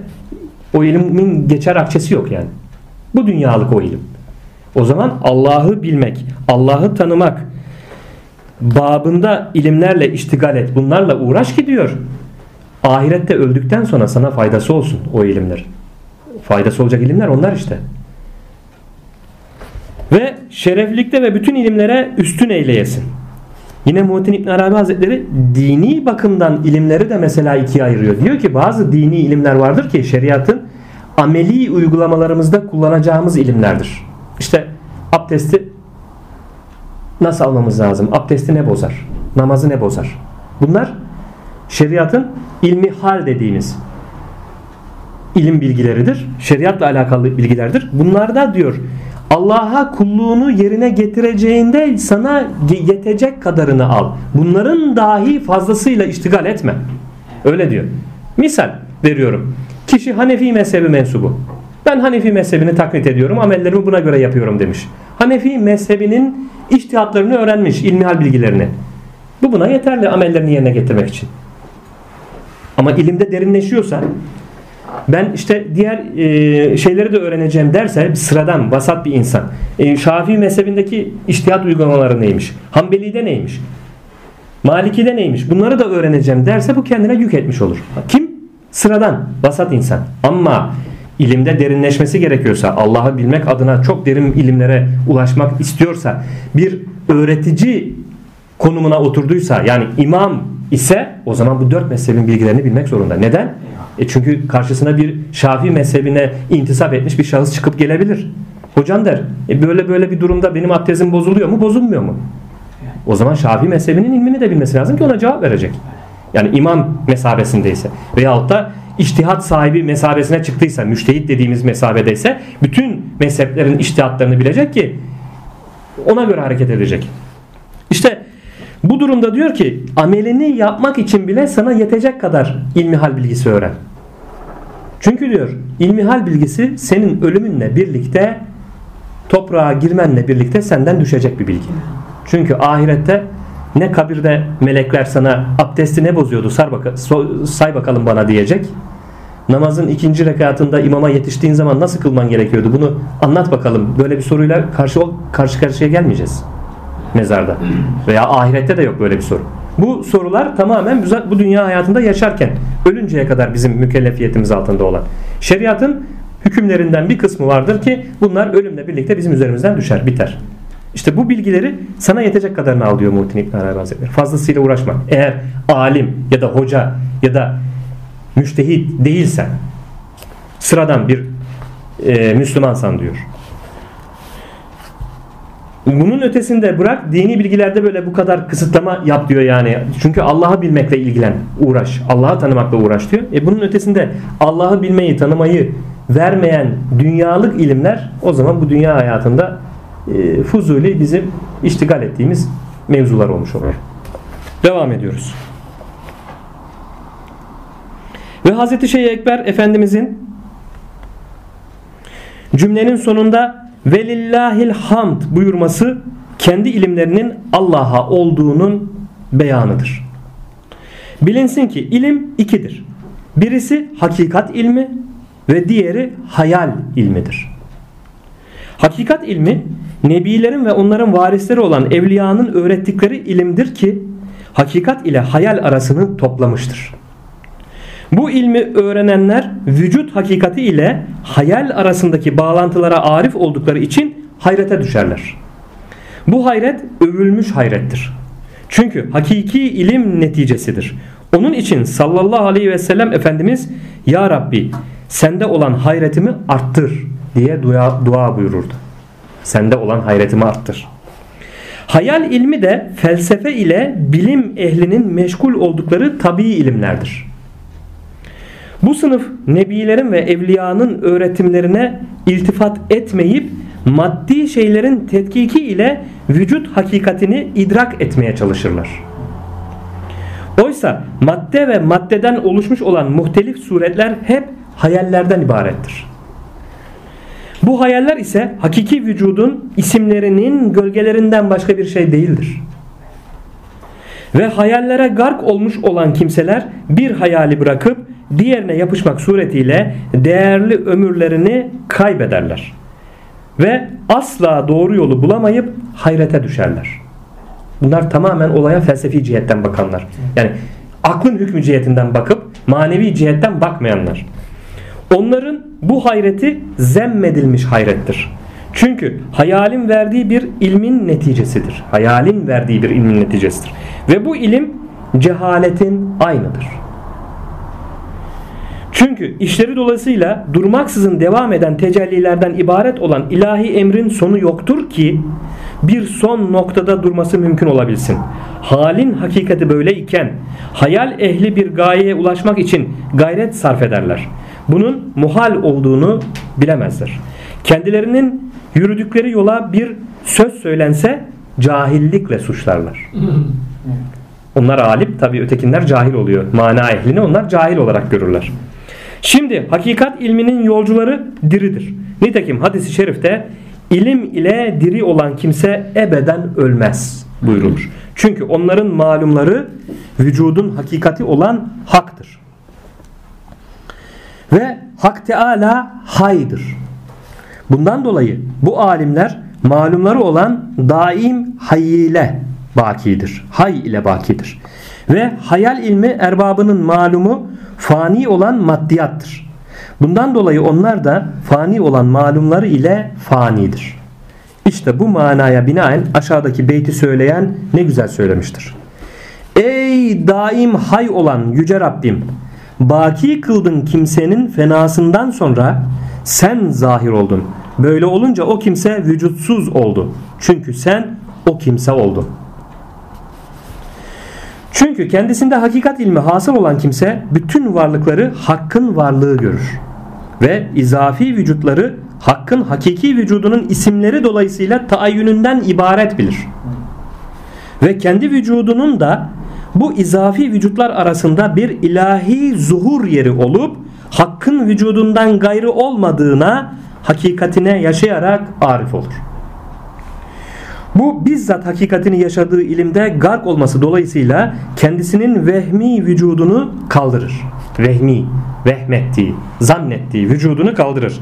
Speaker 1: o ilimin geçer akçesi yok yani. Bu dünyalık o ilim. O zaman Allah'ı bilmek, Allah'ı tanımak babında ilimlerle iştigal et. Bunlarla uğraş ki diyor. Ahirette öldükten sonra sana faydası olsun o ilimler. Faydası olacak ilimler onlar işte. Ve şereflikte ve bütün ilimlere üstün eyleyesin. Yine Muhittin İbn Arabi Hazretleri dini bakımdan ilimleri de mesela ikiye ayırıyor. Diyor ki bazı dini ilimler vardır ki şeriatın ameli uygulamalarımızda kullanacağımız ilimlerdir. İşte abdesti nasıl almamız lazım? Abdesti ne bozar? Namazı ne bozar? Bunlar şeriatın ilmi hal dediğimiz ilim bilgileridir. Şeriatla alakalı bilgilerdir. Bunlarda diyor Allah'a kulluğunu yerine getireceğinde sana yetecek kadarını al. Bunların dahi fazlasıyla iştigal etme. Öyle diyor. Misal veriyorum. Kişi Hanefi mezhebi mensubu. Ben Hanefi mezhebini taklit ediyorum. Amellerimi buna göre yapıyorum demiş. Hanefi mezhebinin iştihatlarını öğrenmiş. ilmihal bilgilerini. Bu buna yeterli amellerini yerine getirmek için. Ama ilimde derinleşiyorsa ben işte diğer e, şeyleri de öğreneceğim derse sıradan vasat bir insan. E, Şafii mezhebindeki iştihat uygulamaları neymiş? Hanbeli'de neymiş? Maliki'de neymiş? Bunları da öğreneceğim derse bu kendine yük etmiş olur. Kim? Sıradan, vasat insan. Ama ilimde derinleşmesi gerekiyorsa, Allah'ı bilmek adına çok derin ilimlere ulaşmak istiyorsa, bir öğretici konumuna oturduysa, yani imam ise o zaman bu dört mezhebin bilgilerini bilmek zorunda. Neden? E çünkü karşısına bir Şafii mezhebine intisap etmiş bir şahıs çıkıp gelebilir. Hocam der, e böyle böyle bir durumda benim abdestim bozuluyor mu, bozulmuyor mu? O zaman Şafii mezhebinin ilmini de bilmesi lazım ki ona cevap verecek. Yani imam mesabesindeyse veyahut da iştihat sahibi mesabesine çıktıysa, müştehit dediğimiz mesabedeyse bütün mezheplerin iştihatlarını bilecek ki ona göre hareket edecek. İşte bu durumda diyor ki amelini yapmak için bile sana yetecek kadar ilmihal bilgisi öğren. Çünkü diyor ilmihal bilgisi senin ölümünle birlikte toprağa girmenle birlikte senden düşecek bir bilgi. Çünkü ahirette ne kabirde melekler sana abdesti ne bozuyordu sar baka, so, say bakalım bana diyecek. Namazın ikinci rekatında imama yetiştiğin zaman nasıl kılman gerekiyordu bunu anlat bakalım. Böyle bir soruyla karşı karşı karşıya gelmeyeceğiz mezarda. Veya ahirette de yok böyle bir soru. Bu sorular tamamen bu dünya hayatında yaşarken ölünceye kadar bizim mükellefiyetimiz altında olan. Şeriatın hükümlerinden bir kısmı vardır ki bunlar ölümle birlikte bizim üzerimizden düşer, biter. İşte bu bilgileri sana yetecek kadarını al diyor Muhittin İbn Arabi Hazretleri. Fazlasıyla uğraşma. Eğer alim ya da hoca ya da müştehit değilsen sıradan bir e, Müslümansan diyor. Bunun ötesinde bırak dini bilgilerde böyle bu kadar kısıtlama yap diyor yani. Çünkü Allah'ı bilmekle ilgilen, uğraş. Allah'ı tanımakla uğraş diyor. E bunun ötesinde Allah'ı bilmeyi, tanımayı vermeyen dünyalık ilimler o zaman bu dünya hayatında e, fuzuli bizim iştigal ettiğimiz mevzular olmuş olur. Devam ediyoruz. Ve Hazreti Şeyh Ekber Efendimizin cümlenin sonunda velillahil hamd buyurması kendi ilimlerinin Allah'a olduğunun beyanıdır. Bilinsin ki ilim ikidir. Birisi hakikat ilmi ve diğeri hayal ilmidir. Hakikat ilmi nebilerin ve onların varisleri olan evliyanın öğrettikleri ilimdir ki hakikat ile hayal arasını toplamıştır. Bu ilmi öğrenenler vücut hakikati ile hayal arasındaki bağlantılara arif oldukları için hayrete düşerler. Bu hayret övülmüş hayrettir. Çünkü hakiki ilim neticesidir. Onun için sallallahu aleyhi ve sellem Efendimiz Ya Rabbi sende olan hayretimi arttır diye dua, dua buyururdu. Sende olan hayretimi arttır. Hayal ilmi de felsefe ile bilim ehlinin meşgul oldukları tabii ilimlerdir. Bu sınıf nebilerin ve evliyanın öğretimlerine iltifat etmeyip maddi şeylerin tetkiki ile vücut hakikatini idrak etmeye çalışırlar. Oysa madde ve maddeden oluşmuş olan muhtelif suretler hep hayallerden ibarettir. Bu hayaller ise hakiki vücudun isimlerinin gölgelerinden başka bir şey değildir. Ve hayallere gark olmuş olan kimseler bir hayali bırakıp diğerine yapışmak suretiyle değerli ömürlerini kaybederler. Ve asla doğru yolu bulamayıp hayrete düşerler. Bunlar tamamen olaya felsefi cihetten bakanlar. Yani aklın hükmü cihetinden bakıp manevi cihetten bakmayanlar. Onların bu hayreti zemmedilmiş hayrettir. Çünkü hayalin verdiği bir ilmin neticesidir. Hayalin verdiği bir ilmin neticesidir. Ve bu ilim cehaletin aynıdır. Çünkü işleri dolayısıyla durmaksızın devam eden tecellilerden ibaret olan ilahi emrin sonu yoktur ki bir son noktada durması mümkün olabilsin. Halin hakikati böyle iken hayal ehli bir gayeye ulaşmak için gayret sarf ederler. Bunun muhal olduğunu bilemezler. Kendilerinin Yürüdükleri yola bir söz söylense cahillikle suçlarlar. (laughs) Onlar alim tabi ötekinler cahil oluyor. Mana ehlini onlar cahil olarak görürler. Şimdi hakikat ilminin yolcuları diridir. Nitekim hadisi şerifte ilim ile diri olan kimse ebeden ölmez buyurulur. Çünkü onların malumları vücudun hakikati olan haktır. Ve Hak Teala haydır. Bundan dolayı bu alimler malumları olan daim hay ile bakidir. Hay ile bakidir. Ve hayal ilmi erbabının malumu fani olan maddiyattır. Bundan dolayı onlar da fani olan malumları ile fanidir. İşte bu manaya binaen aşağıdaki beyti söyleyen ne güzel söylemiştir. Ey daim hay olan yüce Rabbim baki kıldın kimsenin fenasından sonra sen zahir oldun. Böyle olunca o kimse vücutsuz oldu. Çünkü sen o kimse oldun. Çünkü kendisinde hakikat ilmi hasıl olan kimse bütün varlıkları hakkın varlığı görür. Ve izafi vücutları hakkın hakiki vücudunun isimleri dolayısıyla taayyününden ibaret bilir. Ve kendi vücudunun da bu izafi vücutlar arasında bir ilahi zuhur yeri olup hakkın vücudundan gayrı olmadığına hakikatine yaşayarak arif olur. Bu bizzat hakikatini yaşadığı ilimde gark olması dolayısıyla kendisinin vehmi vücudunu kaldırır. Vehmi, vehmettiği, zannettiği vücudunu kaldırır.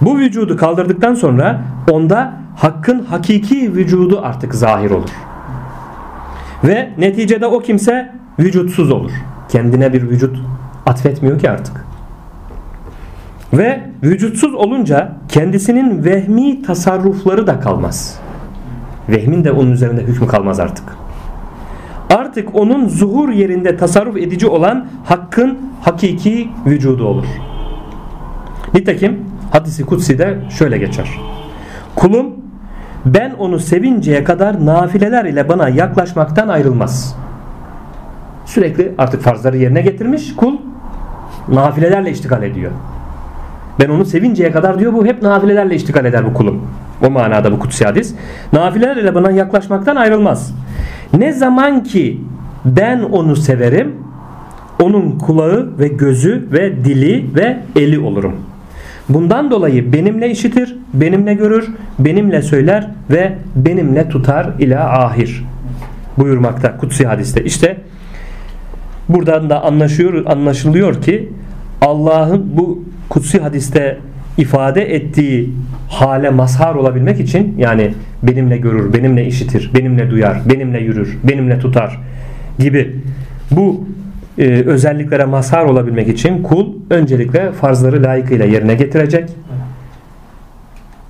Speaker 1: Bu vücudu kaldırdıktan sonra onda hakkın hakiki vücudu artık zahir olur. Ve neticede o kimse vücutsuz olur. Kendine bir vücut atfetmiyor ki artık. Ve vücutsuz olunca kendisinin vehmi tasarrufları da kalmaz. Vehmin de onun üzerinde hükmü kalmaz artık. Artık onun zuhur yerinde tasarruf edici olan hakkın hakiki vücudu olur. Nitekim hadisi kutsi de şöyle geçer. Kulum ben onu sevinceye kadar nafileler ile bana yaklaşmaktan ayrılmaz. Sürekli artık farzları yerine getirmiş kul nafilelerle iştigal ediyor. Ben onu sevinceye kadar diyor bu hep nafilelerle iştigal eder bu kulum. O manada bu kutsi hadis. Nafileler ile bana yaklaşmaktan ayrılmaz. Ne zaman ki ben onu severim onun kulağı ve gözü ve dili ve eli olurum. Bundan dolayı benimle işitir, benimle görür, benimle söyler ve benimle tutar ila ahir buyurmakta kutsi hadiste. İşte buradan da anlaşıyor, anlaşılıyor ki Allah'ın bu kutsi hadiste ifade ettiği hale mazhar olabilmek için yani benimle görür, benimle işitir, benimle duyar, benimle yürür, benimle tutar gibi bu e, özelliklere mazhar olabilmek için kul öncelikle farzları layıkıyla yerine getirecek.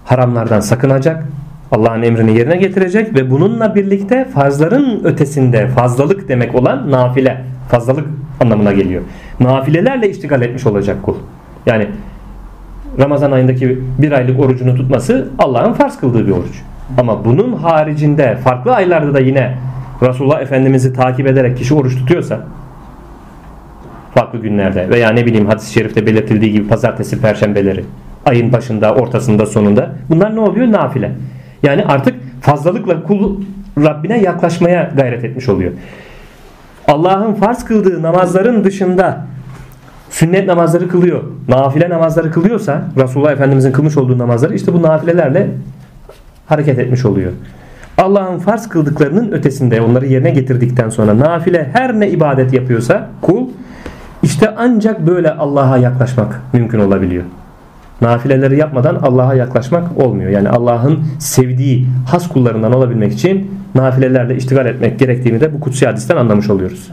Speaker 1: Haramlardan sakınacak. Allah'ın emrini yerine getirecek ve bununla birlikte farzların ötesinde fazlalık demek olan nafile, fazlalık anlamına geliyor. Nafilelerle iştigal etmiş olacak kul. Yani Ramazan ayındaki bir aylık orucunu tutması Allah'ın farz kıldığı bir oruç. Ama bunun haricinde farklı aylarda da yine Resulullah Efendimiz'i takip ederek kişi oruç tutuyorsa farklı günlerde veya ne bileyim hadis-i şerifte belirtildiği gibi pazartesi, perşembeleri ayın başında, ortasında, sonunda bunlar ne oluyor? Nafile. Yani artık fazlalıkla kul Rabbine yaklaşmaya gayret etmiş oluyor. Allah'ın farz kıldığı namazların dışında sünnet namazları kılıyor, nafile namazları kılıyorsa Resulullah Efendimizin kılmış olduğu namazları işte bu nafilelerle hareket etmiş oluyor. Allah'ın farz kıldıklarının ötesinde onları yerine getirdikten sonra nafile her ne ibadet yapıyorsa kul işte ancak böyle Allah'a yaklaşmak mümkün olabiliyor. Nafileleri yapmadan Allah'a yaklaşmak olmuyor. Yani Allah'ın sevdiği has kullarından olabilmek için nafilelerle iştigal etmek gerektiğini de bu kutsi hadisten anlamış oluyoruz.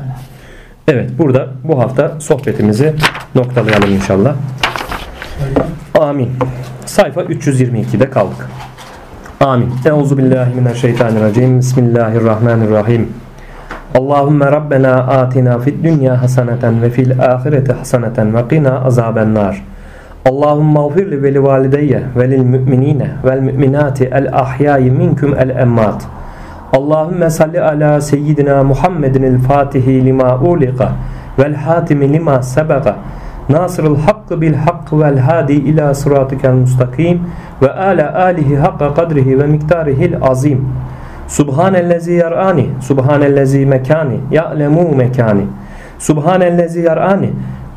Speaker 1: Evet burada bu hafta sohbetimizi noktalayalım inşallah. Amin. Sayfa 322'de kaldık. Amin. Euzu billahi mineşşeytanirracim. Bismillahirrahmanirrahim. Allahümme Rabbena atina fid dünya haseneten ve fil ahireti haseneten ve qina azaben nar. Allahümme gfir li ve li valideyye ve lil müminine vel müminati el ahyayi minkum el emmat. Allahümme salli ala seyyidina Muhammedin el fatihi lima ulika vel hatimi lima sebega nasırıl hakkı bil hakkı vel hadi ila sıratikel mustakim ve ala alihi hakka kadrihi ve miktarihil azim. Subhanellezi yar'ani, subhanellezi mekani, ya'lemu mekani. Subhanellezi yar'ani.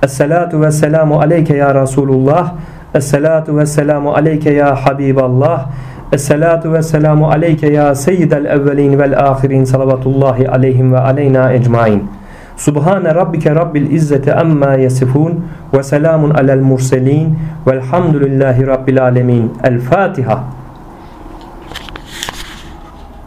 Speaker 1: Esselatu ve selamu aleyke ya Resulullah. Esselatu ve selamu aleyke ya Habiballah. Esselatu ve selamu aleyke ya seyyidel evvelin vel ahirin salavatullahi aleyhim ve aleyna ecmain. Subhane rabbike rabbil izzeti amma yasifun ve selamun alel murselin velhamdülillahi rabbil alemin. El Fatiha.